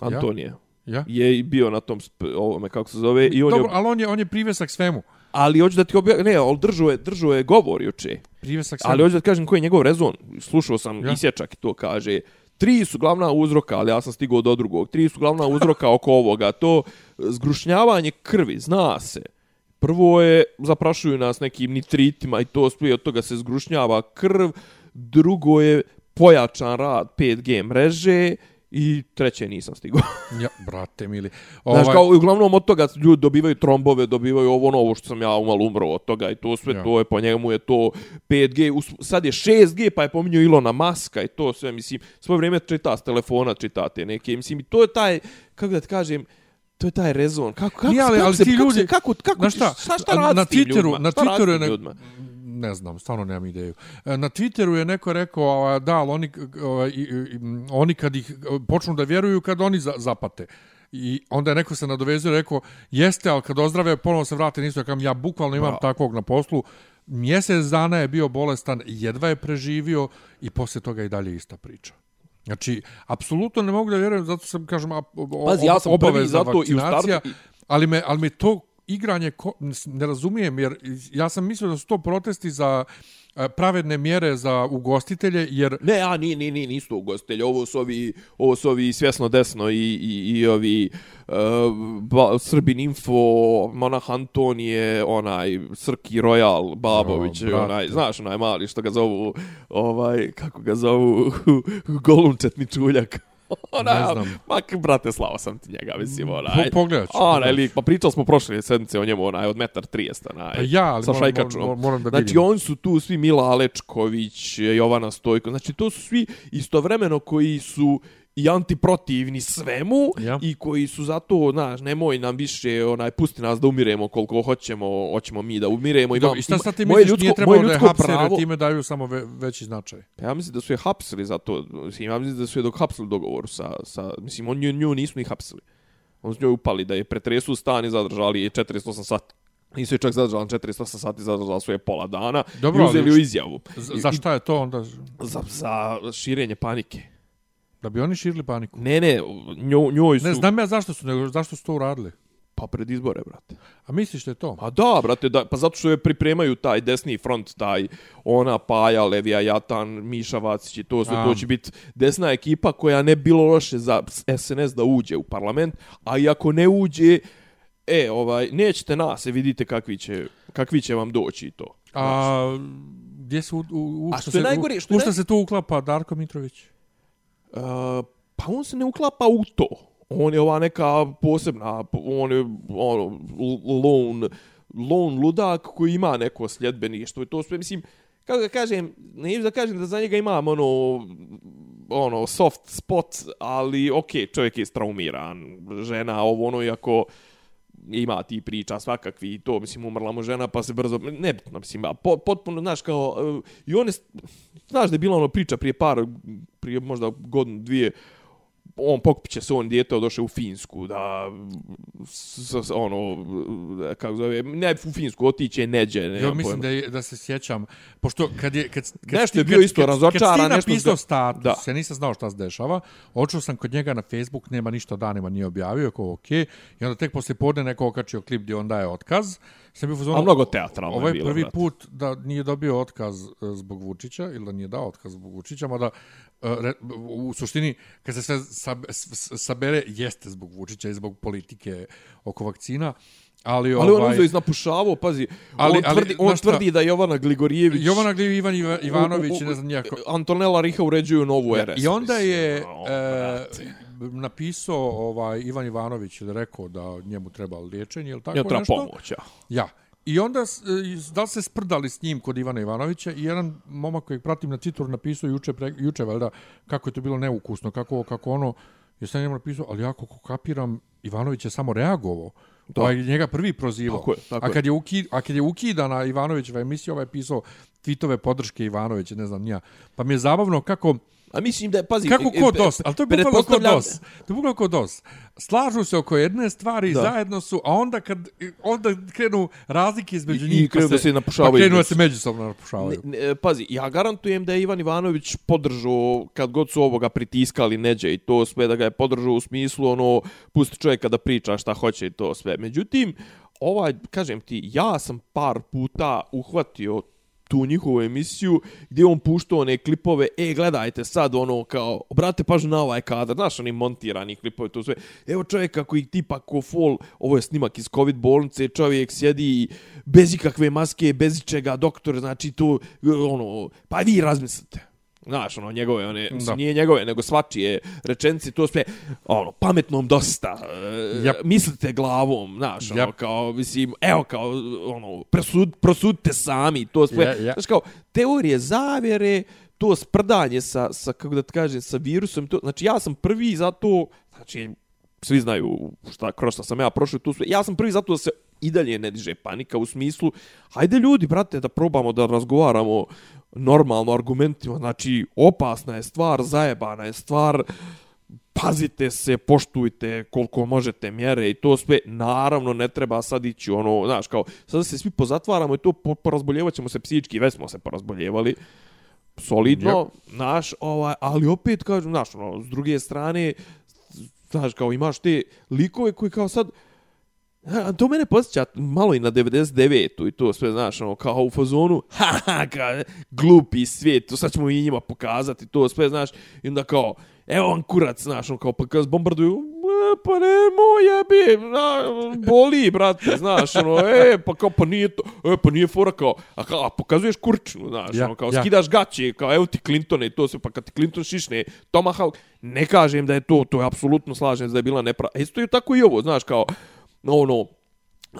Antonije. Ja? Je i bio na tom, ovome, kako se zove, i on Dobro, je, ali on je, on je privesak svemu. ali hoću da ti objavim, ne, ali držao je, držao je govor juče. Privesak svemu. Ali hoću da ti kažem koji je njegov rezon. Slušao sam Ja. ja. isječak i to kaže. Tri su glavna uzroka, ali ja sam stigao do drugog. Tri su glavna uzroka oko ovoga. To zgrušnjavanje krvi, zna se. Prvo je, zaprašuju nas nekim nitritima i to prije od toga se zgrušnjava krv. Drugo je pojačan rad 5G mreže i treće nisam stigao. Ja, brate mili. Znaš, Ovaj, kao, uglavnom od toga ljudi dobivaju trombove, dobivaju ovo ono, ovo što sam ja umalo umro od toga i to sve, Ja. ja. to je po njemu je to 5G, us- sad je 6G, pa je pominjao Ilona Maska i to sve, mislim, svoje vrijeme čita s telefona, čitate neke, mislim, i to je taj, kako da ti kažem, to je taj rezon. Kako, kako, Nije, ali- kako ali se, ti kako ljudi- se, kako, kako, Znaš šta, šta, šta radi na Twitteru, na Twitteru je ne, ljudima? Ne znam, stvarno nemam ideju. E, Na Twitteru je neko rekao, da, ali oni, ovaj, oni kad ih e, počnu da vjeruju, kad oni za, zapate. I onda je neko se nadovezio i rekao, jeste, ali kad ozdrave, ponovno se vrate, nisu, ja, bukvalno imam Bravo. takvog na poslu, mjesec dana je bio bolestan, jedva je preživio i poslije toga i dalje ista priča. Znači, apsolutno ne mogu da vjerujem, zato sam, kažem, a- o- Pazi, ja sam prvi obavezna zato i u vakcinacija, startu- ali me, ali me to igranje, ko, ne razumijem, jer ja sam mislio da su to protesti za e, pravedne mjere za ugostitelje, jer Ne, a ni ni ni nisu ugostitelji. Ovo su ovi ovo su ovi svjesno desno i i i ovi uh, ba, Srbin Info, Monah Antonije, onaj Srki Royal Babović, O, onaj, znaš, onaj mali što ga zovu, ovaj kako ga zovu Golumčet Mičuljak. Onaj, Ne znam. Ma, brate, slao sam ti njega, mislim, onaj. Po- pogledat ću, Onaj lik, pa pričali smo prošle sedmice o njemu, onaj, od metar 30, onaj. Pa ja, ali sa moram- šajkačom. moram- moram da znači, vidim. oni su tu svi Mila Alečković, Jovana Stojko, znači to su svi istovremeno koji su i antiprotivni svemu Ja. i koji su zato, znaš, nemoj nam više, onaj, pusti nas da umiremo koliko hoćemo, hoćemo mi da umiremo. Imam, I šta sad ti misliš, nije ljudsko- trebalo moje da je hapse, pravo- time daju samo ve, veći značaj. Pa ja mislim da su je hapsili za to. Mislim, ja mislim da su je dok hapsili dogovor sa, sa mislim, on nju, nju nisu ni hapsili. On su njoj upali da je pretresu stan i zadržali je 48 sati. Nisu je čak zadržali 48 sati, zadržali su je pola dana Dobro, i uzeli ali u izjavu. Za, za šta je to onda? Za, za širenje panike. Da bi oni širili paniku? Ne, ne, njo, njoj su... Ne znam ja zašto su, nego zašto su to uradili. Pa pred izbore, brate. A misliš da je to? Pa da, brate, da, pa zato što je pripremaju taj desni front, taj ona Paja, Levija Jatan, Miša Vacić i to sve, to će biti desna ekipa koja ne bilo loše za SNS da uđe u parlament, a i ako ne uđe, e, ovaj, nećete nas, e, vidite kakvi će, kakvi će vam doći i to. A gdje se u, u, u, A što što se, najgore- u, što je u što naj- se tu uklapa Darko Mitrović? Eh, pa on se ne uklapa u to. On je ova neka posebna, on je ono, lone, lone ludak koji ima neko sljedbeništvo i to sve, mislim, kako da kažem, ne da kažem da za njega imam ono, ono, soft spot, ali okej, okay, čovjek je straumiran, žena, ovo ono, iako ima ti priča svakakvi i to, mislim, umrla mu žena, pa se brzo, nebitno, mislim, a po, potpuno, znaš, kao, e, i one, znaš da je bila ono priča prije par, prije možda godinu, dvije, on pokupit će se on dijete, došao u Finsku, da, s, s, ono, kako zove, ne u Finsku, otiće neđe, ne Ja mislim da, je, da se sjećam, pošto kad je... Kad, kad Nešto je bio kad- isto kad, razočaran, Kad nešto napisao zga- status, Da. ja nisam znao šta se dešava, očeo sam kod njega na Facebook, nema ništa danima, nije objavio, kao ok, i onda tek poslije podne neko okačio klip gdje on daje otkaz. Sam bio u fazonu, A mnogo teatralno Ovo je bilo, prvi brate. put da nije dobio otkaz e, zbog Vučića ili da nije dao otkaz zbog Vučića, mada u suštini kad se sve sabere jeste zbog Vučića i zbog politike oko vakcina, ali, Ali on ovaj, uzeo iznapušavao, pazi, Ali- on, ali, tvrdi, on znaš šta? tvrdi da Jovana Gligorijević... Jovana Gljiv, Ivan Iva- Ivanović, u- u- ne znam nijako. Antonella Riha uređuju novu RS. I onda je O, e, napisao ovaj Ivan Ivanović rekao da njemu treba liječenje ili tako Ja treba nešto. pomoć, ja. Ja. I onda, e, da li se sprdali s njim kod Ivana Ivanovića i jedan momak kojeg pratim na Twitteru napisao juče, pre, juče valjda, kako je to bilo neukusno, kako, kako ono, je sam njemu napisao, ali ja kako kapiram, Ivanović je samo reagovao. Da. Da. Ovaj je njega prvi prozivao. Tako je, tako a, je. kad je uki, a kad je ukidana Ivanovićeva emisija, ovaj je pisao tweetove podrške Ivanovića, ne znam, nija. Pa mi je zabavno kako, A mislim da je, pazi... kako e, ko pe- dos, ali to je bukvalno ko dos. To je bukvalno ko dos. Slažu se oko jedne stvari, Da. zajedno su, a onda kad onda krenu razlike između I- njih, i krenu pa da se napušavaju Pa krenu da se međusobno napušavaju. Ne, ne, pazi, ja garantujem da je Ivan Ivanović podržao kad god su ovoga pritiskali neđe i to sve da ga je podržao u smislu ono pusti čovjeka da priča šta hoće i to sve. Međutim, ovaj, kažem ti, ja sam par puta uhvatio tu njihovu emisiju gdje on puštao one klipove, e, gledajte sad ono kao, obrate pažnju na ovaj kadar, znaš, oni montirani klipovi, to sve. Evo čovjeka koji tipa ko fol, ovo je snimak iz covid bolnice, čovjek sjedi bez ikakve maske, bez čega, doktor, znači to, ono, pa vi razmislite. Znaš, ono, njegove, one, mislim, Da. nije njegove, nego svačije rečenice, to sve, ono, pametnom dosta, e, Jap. mislite glavom, znaš, ono, Jap. kao, mislim, evo, kao, ono, presud, prosudite sami, to sve, Ja, ja. znaš, kao, teorije zavjere, to sprdanje sa, sa, kako da ti kažem, sa virusom, to, znači, ja sam prvi zato, znači, svi znaju šta, kroz šta sam ja prošao tu sve, ja sam prvi zato da se i dalje ne diže panika u smislu, hajde ljudi, brate, da probamo da razgovaramo normalno argumentima, znači, opasna je stvar, zajebana je stvar, pazite se, poštujte koliko možete mjere i to sve, naravno ne treba sad ići ono, znaš, kao, sada se svi pozatvaramo i to po, porazboljevat ćemo se psihički, već smo se porazboljevali, solidno, znaš, ovaj, ali opet kažem, znaš, ono, s druge strane, znaš, kao imaš te likove koji kao sad, A, to mene posjeća malo i na 99-u i to sve, znaš, ono, kao u fazonu, ha, ha, kao, glupi svijet, to sad ćemo i njima pokazati, to sve, znaš, i onda kao, evo vam kurac, znaš, ono, kao, pa kad bombarduju, "E, pa ne, moje bi, na, boli, brate, znaš, ono, e, pa kao, pa nije to, e, pa nije fora, kao, a, kao, a pokazuješ kurčinu, znaš, Ja, ono, kao, ja. skidaš gaće, kao, evo ti Clintone i to sve, pa kad ti Clinton šišne Tomahawk, ne kažem da je to, to je apsolutno slažem se da je bila nepra... E, isto je tako i ovo, znaš, kao, ono,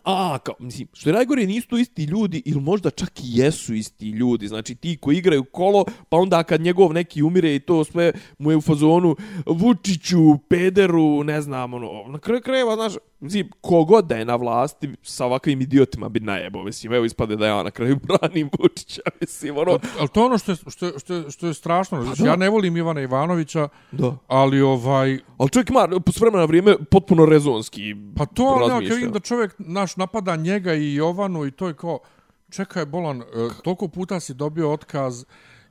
a, kao, mislim, što je najgore, nisu to isti ljudi, ili možda čak i jesu isti ljudi, znači ti koji igraju kolo, pa onda kad njegov neki umire i to sve mu je u fazonu Vučiću, Pederu, ne znam, ono, na kraju krajeva, znaš, mislim, kogod da je na vlasti, sa ovakvim idiotima bi najebo, mislim, evo ispade da ja na kraju branim Vučića, mislim, ono, Ali to ono što je, što je, što je, što je strašno. Znači, da. ja ne volim Ivana Ivanovića, da. ali ovaj... Ali čovjek ima s vremena na vrijeme potpuno rezonski Pa to, ali ja kad razmišlja. vidim da čovjek naš napada njega i Jovanu i to je kao, čekaj Bolan, e, toliko puta si dobio otkaz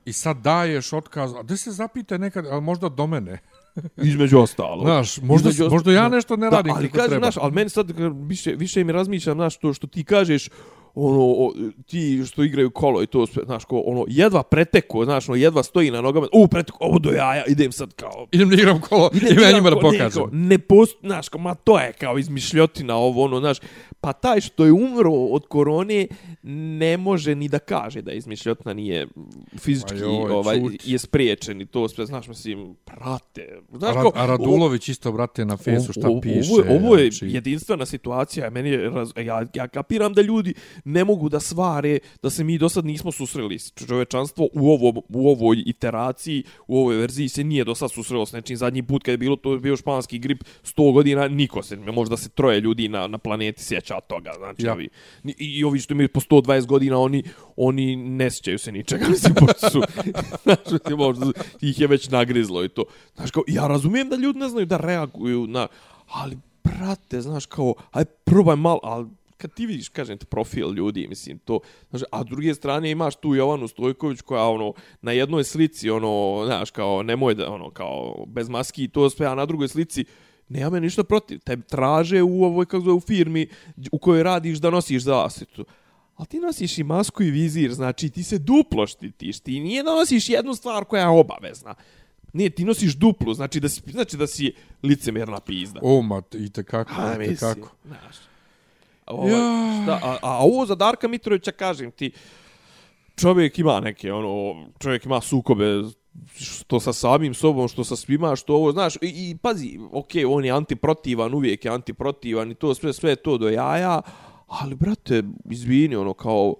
i sad daješ otkaz, a da se zapite nekad, ali možda do mene. Između ostalo. Znaš, možda, Između ost- možda ja nešto ne Da, radim ali kako kažem, treba. znaš, ali meni sad više, više mi razmišljam, znaš, to što ti kažeš, ono, o, ti što igraju kolo i to znaš, ko, ono, jedva preteko, znaš, ono, jedva stoji na nogama, u, preteko, ovo do jaja, idem sad kao, Idem da igram kolo, idem ja njima da ko- ne, pokažem. kao, Ne post, znaš, kao, ma to je kao izmišljotina ovo, ono, znaš, pa taj što je umro od korone ne može ni da kaže da je izmišljotina nije fizički, joj, ovaj, čuti. je spriječen i to sve, znaš, mislim, prate, znaš, Ra kao, a Radulović isto, brate, na fesu šta o- piše. Ovo, je- ovo je znači, jedinstvena situacija. Meni je, raz, ja, ja kapiram da ljudi ne mogu da svare da se mi do sad nismo susreli s čovečanstvo u, ovo, u ovoj iteraciji, u ovoj verziji se nije do sad susrelo s nečim. Zadnji put kad je bilo to je bio španski grip 100 godina, niko se, možda se troje ljudi na, na planeti sjeća od toga. Znači, Ja. ovi, i, i ovi što imaju po 120 godina, oni, oni ne sjećaju se ničega. Mislim, pošto su, znaš, mislim, možda ih je već nagrizlo i to. Znaš, kao, ja razumijem da ljudi ne znaju da reaguju na, ali, brate, znaš, kao, aj, probaj malo, ali kad ti vidiš, kažem ti, profil ljudi, mislim, to, znaš, a s druge strane imaš tu Jovanu Stojković koja, ono, na jednoj slici, ono, znaš, kao, nemoj da, ono, kao, bez maski i to sve, a na drugoj slici, nema me ništa protiv, te traže u ovoj, kako zove, u firmi u kojoj radiš da nosiš zaštitu. Ali ti nosiš i masku i vizir, znači ti se duplo štitiš, ti nije da nosiš jednu stvar koja je obavezna. Nije, ti nosiš duplu, znači da si, znači da si licemjerna pizda. O, ma, i tekako, i tekako. znaš. Ovaj, Ja. šta, a, a ovo za Darka Mitrovića, kažem ti, čovjek ima neke, ono, čovjek ima sukobe što sa samim sobom, što sa svima, što ovo, znaš, i, i pazi, okej, on je antiprotivan, uvijek je antiprotivan i to sve, sve to do jaja, ali, brate, izvini, ono, kao,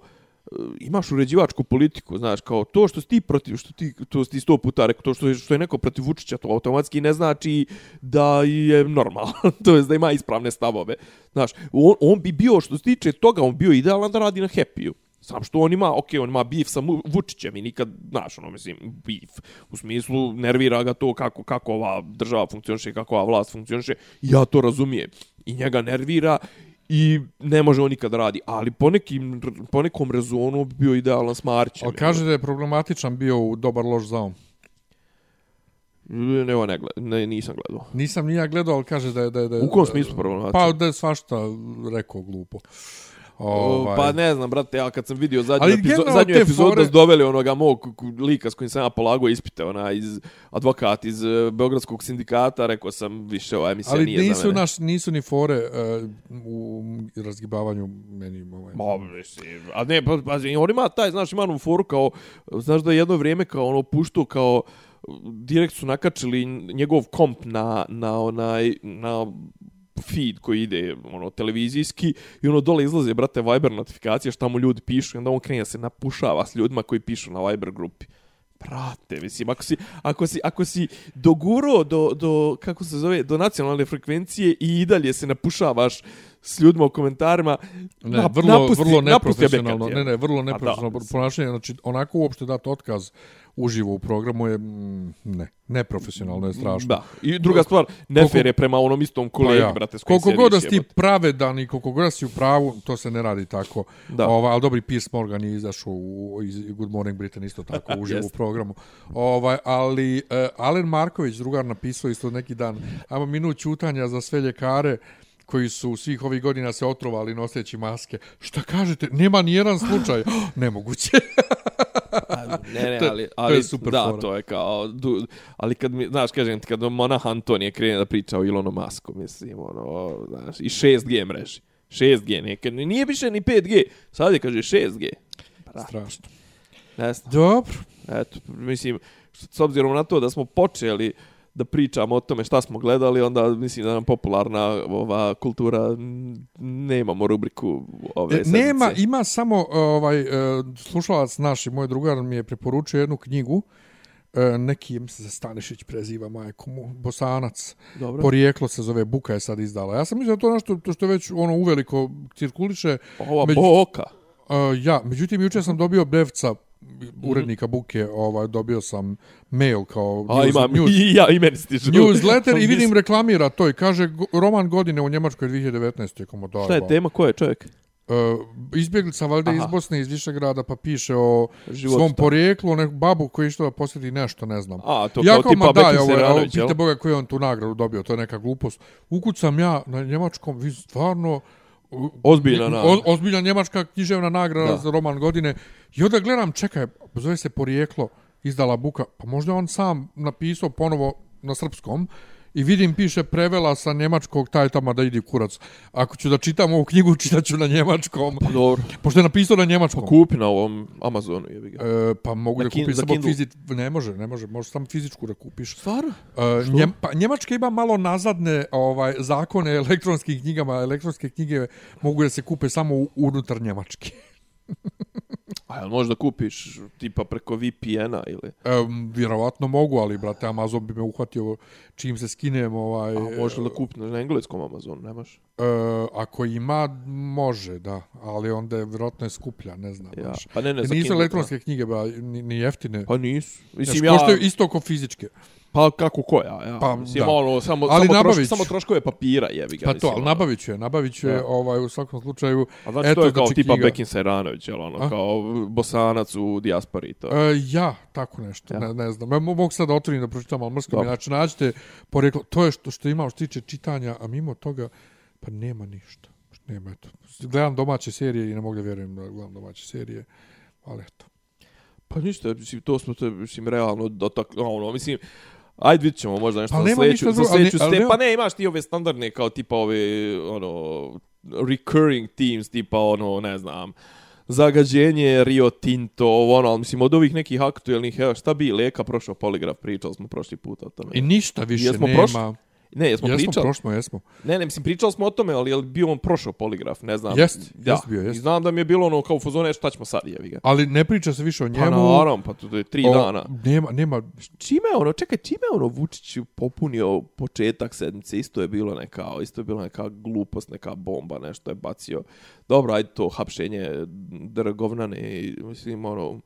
E, imaš uređivačku politiku, znaš, kao to što si ti protiv, što ti, to si ti sto puta rekao, to što što je neko protiv Vučića, to automatski ne znači da je normalno, to jest da ima ispravne stavove. Znaš, on, on bi bio, što se tiče toga, on bio idealan da radi na happy-u. Sam što on ima, ok, on ima beef sa Vučićem i nikad, znaš, ono, mislim, beef. U smislu, nervira ga to kako, kako ova država funkcioniše, kako ova vlast funkcioniše. Ja to razumijem. I njega nervira i ne može on nikad radi. Ali po, nekim, po nekom rezonu bi bio idealan s Marićem. Ali kaže da je problematičan bio u dobar loš zaum. Ne, evo, ne, gled, ne, nisam gledao. Nisam ni ja gledao, ali kaže da je... Da je, da je U kom smislu problematičan? Pa da je svašta rekao glupo. Ovaj. Pa ne znam, brate, ja kad sam vidio zadnju, Ali epizo zadnju epizodu fore- da su doveli onoga mog lika s kojim sam ja polagao ispite, ona iz advokat iz uh, Beogradskog sindikata, rekao sam više ova emisija Ali nije za nisu, mene. naš, nisu ni fore uh, u razgibavanju meni. Ovaj. Ma, mislim, a ne, pa, pa, on ima taj, znaš, ima onu foru kao, znaš da je jedno vrijeme kao ono puštao kao, direkt su nakačili njegov komp na, na onaj, na feed koji ide ono televizijski i ono dole izlaze brate Viber notifikacije šta mu ljudi pišu i onda on krene se napušava s ljudima koji pišu na Viber grupi. Brate, mislim, ako si, ako si, ako si doguro do, do, kako se zove, do nacionalne frekvencije i dalje se napušavaš s ljudima u komentarima, Ne, nap- vrlo, napusti- vrlo neprofesionalno. Ne, ne, vrlo Pa da, neprofesionalno mislim. ponašanje. Znači, onako uopšte dati otkaz uživo u programu je, mm, ne, neprofesionalno je strašno. Da. I druga stvar, nefer je prema onom istom kolegi, Pa ja. brate, s Koliko god da si ti pravedan i koliko god da si u pravu, to se ne radi tako. Da. Ova, ali dobri Piers Morgan je izašao u, iz Good Morning Britain isto tako uživo u programu. Ovaj, ali uh, Alen Marković, drugar, napisao isto neki dan, ajmo minut čutanja za sve ljekare koji su svih ovih godina se otrovali noseći maske. Šta kažete? Nema ni jedan slučaj. Nemoguće. Ne, ne, To- ali, to ali je super da, fora. to je kao, du, ali kad mi, znaš, kažem ti, kad monah Antonije krene da priča o Ilonu Masku, mislim, ono, znaš, i 6G mreži. 6G, nekad, nije više ni 5G, sad je, kaže, 6G. Strašno. Ne znam, Dobro. eto, mislim, s obzirom na to da smo počeli da pričamo o tome šta smo gledali, onda mislim da nam popularna ova kultura nemamo rubriku ove E, sedmice. Nema, ima samo ovaj e, slušalac naš i moj drugar mi je preporučio jednu knjigu e, neki, mislim se Stanišić preziva majku mu, Bosanac. Dobro. Porijeklo se zove, Buka je sad izdala. Ja sam mislio da to nešto to što već ono uveliko cirkuliše. Ova među- boka. Uh, ja, međutim, juče sam dobio Bevca, urednika Buke, ovaj, dobio sam mail kao A news, imam, news, i ja, i meni stižu. newsletter i vidim reklamira to i kaže roman godine u Njemačkoj 2019. Komo da, Šta je tema, ko je čovjek? Uh, izbjeglica valjda iz Bosne, iz Višegrada, pa piše o Životu svom tamo. porijeklu, o neku babu koji išla da posjeti nešto, ne znam. A, to ja kao tipa ma daj, Bekim ovo, ovo, pite Boga koji on tu nagradu dobio, to je neka glupost. Ukucam ja na njemačkom, vi stvarno... Ozbiljna nagrada. Ozbiljna njemačka književna nagrada Da. za roman godine. I onda gledam, čekaj, zove se Porijeklo, izdala Buka, pa možda on sam napisao ponovo na srpskom, I vidim, piše prevela sa njemačkog taj tamo da idi kurac. Ako ću da čitam ovu knjigu, čitaću na njemačkom. Dobro. Pošto je napisao na njemačkom. Kupi na ovom Amazonu, jebi ga. E, pa mogu Na da kupim za samo fizič... Ne može, ne može. Možeš samo fizičku da kupiš. Stvarno? E, njem, pa, Njemačka ima malo nazadne ovaj zakone elektronskim knjigama. Elektronske knjige mogu da se kupe samo unutar Njemačke. A jel možda kupiš tipa preko VPN-a ili... E, vjerovatno mogu, ali, brate, Amazon bi me uhvatio čim se skinem. Ovaj, A možeš li da kupiš na engleskom Amazonu, nemaš? E, ako ima, može, da. Ali onda je vjerojatno je skuplja, ne znam. Ja. Pa ne, ne, za nisu elektronske knjige, ba, ni, ni jeftine. Pa nisu. Mislim, ja... koštaju isto kao fizičke. Pa kako koja, ja. Pa, Mislim, da. ono, samo, Ali samo, nabavit troš, ću. samo troškove papira, jebi ga. Pa to, ali ono. nabavit ću je, nabavit ću je Da. ovaj, u svakom slučaju. A znači Eto, to je kao znači, tipa knjiga. Bekin Seranović, jel ono, A? kao bosanac u dijaspori to. E, ja, tako nešto, Ja. ne, ne znam. Ja mo- mogu sad da otvorim da pročitam, ali mrsko mi. Dobro. Znači, nađete poreklo, to je što, što ima što tiče čitanja, a mimo toga, pa nema ništa. Nema, eto. Gledam domaće serije i ne mogu da vjerujem da gledam domaće serije, ali eto. Pa ništa, mislim, to smo to, mislim, realno dotakli, ono, mislim, Ajde, vidit ćemo možda nešto Pa za sljedeću, za sljedeću ste, nema- pa ne, imaš ti ove standardne kao tipa ove, ono, recurring themes, tipa ono, ne znam, zagađenje, Rio Tinto, ono, ali mislim od ovih nekih aktuelnih, evo šta bi Leka prošao poligraf, pričali smo prošli put o tome. I ništa više Jesmo nema. prošli? Ne, jesmo, jesmo, pričali? prošli smo, jesmo. Ne, ne, mislim, pričali smo o tome, ali je li bio on prošao poligraf, ne znam. Jest, da. jest bio, jest. I znam da mi je bilo ono kao u fazone, šta ćemo sad, jevi ga. Ali ne priča se više o Pa njemu. naravno, pa to je tri O, dana. Nema, nema, Čime ono, čekaj, čime ono Vučić popunio početak sedmice, isto je bilo neka, isto je bilo neka glupost, neka bomba, nešto je bacio. Dobro, ajde to hapšenje drgovnane, mislim, ono,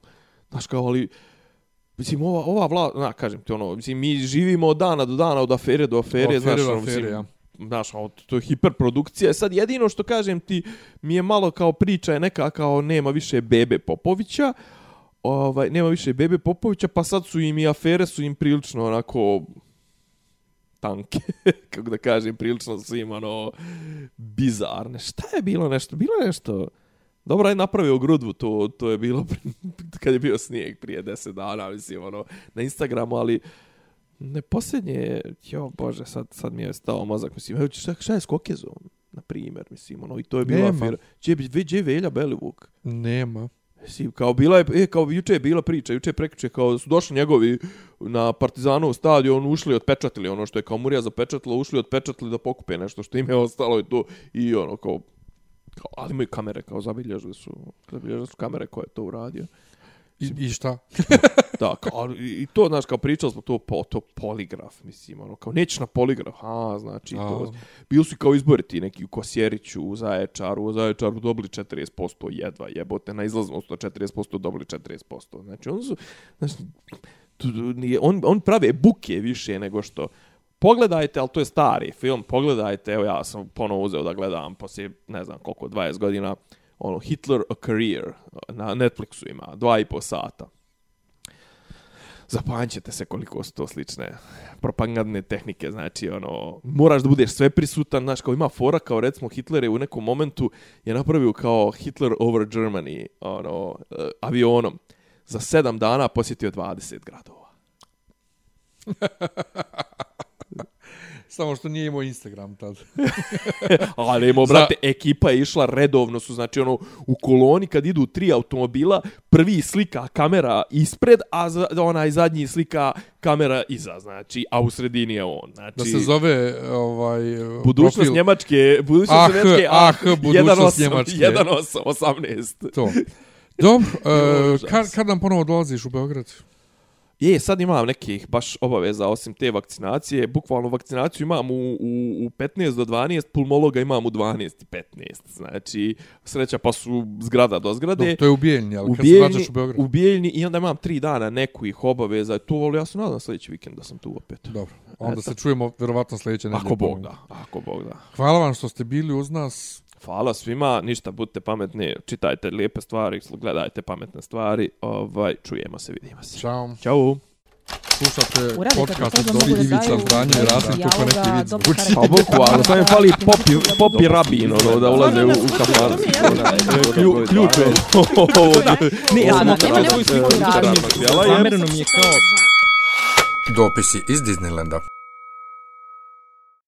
znaš kao, ali, mislim, ova, ova vlada, na, kažem ti, ono, mislim, mi živimo od dana do dana, od afere do afere, Od afere znaš, do ono, afere, mislim, ja. znaš, ono, to je hiperprodukcija. Sad jedino što kažem ti, mi je malo kao priča je neka kao nema više Bebe Popovića, ovaj, nema više Bebe Popovića, pa sad su im i afere su im prilično onako tanke, kako da kažem, prilično su im ono bizarne. Šta je bilo nešto? Bilo je nešto... Dobro je napravio grudvu, to, to je bilo kad je bio snijeg prije 10 dana, mislim, ono, na Instagramu, ali ne posljednje je, jo bože, sad, sad mi je stao mozak, mislim, evo, šta, šta je s Kokezom, na primjer, mislim, ono, i to je bila Nema. afera. Gdje, je Velja Belivuk? nema. Mislim, kao bila je, e, kao juče je bila priča, juče je prekriče, kao su došli njegovi na Partizanov stadion, ušli otpečatili ono što je kao Murija zapečatila, ušli otpečatili da pokupe nešto što im je ostalo i to, i ono, kao, kao ali imaju kamere, kao zabilježili su, zabilježili su kamere koje je to uradio. I, I šta? Da, kao, ali i i to, znaš, kao pričali smo to, po, to poligraf, mislim, ono, kao nećeš na poligraf, a, znači, to, A. bili su kao izbori ti neki u Kosjeriću, u Zaječaru, u Zaječaru dobili 40% jedva, jebote, na izlaznost od 40% dobili 40%, znači, on su, znači, tu, tu, nije, on, on prave buke više nego što, pogledajte, ali to je stari film, pogledajte, evo ja sam ponovo uzeo da gledam poslije, ne znam koliko, 20 godina, ono, Hitler a Career, na Netflixu ima, dva i po sata zapanjćete se koliko su to slične propagandne tehnike, znači ono, moraš da budeš sve prisutan, znaš, kao ima fora, kao recimo Hitler je u nekom momentu je napravio kao Hitler over Germany, ono, eh, avionom, za sedam dana posjetio 20 gradova. Samo što nije imao Instagram tad. Ali imao, Za- brate, ekipa je išla redovno, su, znači, ono, u koloni kad idu tri automobila, prvi slika kamera ispred, a za, onaj zadnji slika kamera iza, znači, a u sredini je on. Znači, Da se zove ovaj Budućnost profil Njemačke, budućnost Ah, Njemačke, ah, budućnost 1.8, Njemačke. 1.8, 18. to. Dobro, uh, kad, kad nam ponovo dolaziš u Beograd? Je, sad imam nekih baš obaveza osim te vakcinacije. Bukvalno vakcinaciju imam u, u, u 15 do 12, pulmologa imam u 12 i 15. Znači, sreća pa su zgrada do zgrade. Dobro, to je u Bijeljni, ali u kad se Bijeljni, vraćaš u Beograd? u Bijeljni i onda imam tri dana neku ih obaveza. To, ali ja se nadam sljedeći vikend da sam tu opet. Dobro, onda Eto. se čujemo verovatno sljedeće nedelje. Ako Bog da, ako Bog da. Hvala vam što ste bili uz nas. Hvala svima, ništa, budite pametni, čitajte lijepe stvari, gledajte pametne stvari, ovaj, čujemo se, vidimo se. Ćao. Ćao. Slušate podcast od Dobri Divica, Zdanje i Rasim, kako neki vid zvuči. Pa boku, ali sam je fali popi, popi rabin, ono, da ulaze u, u kafar. je. Ne, ja sam okrat. Zamereno mi je kao... Dopisi iz Disneylanda.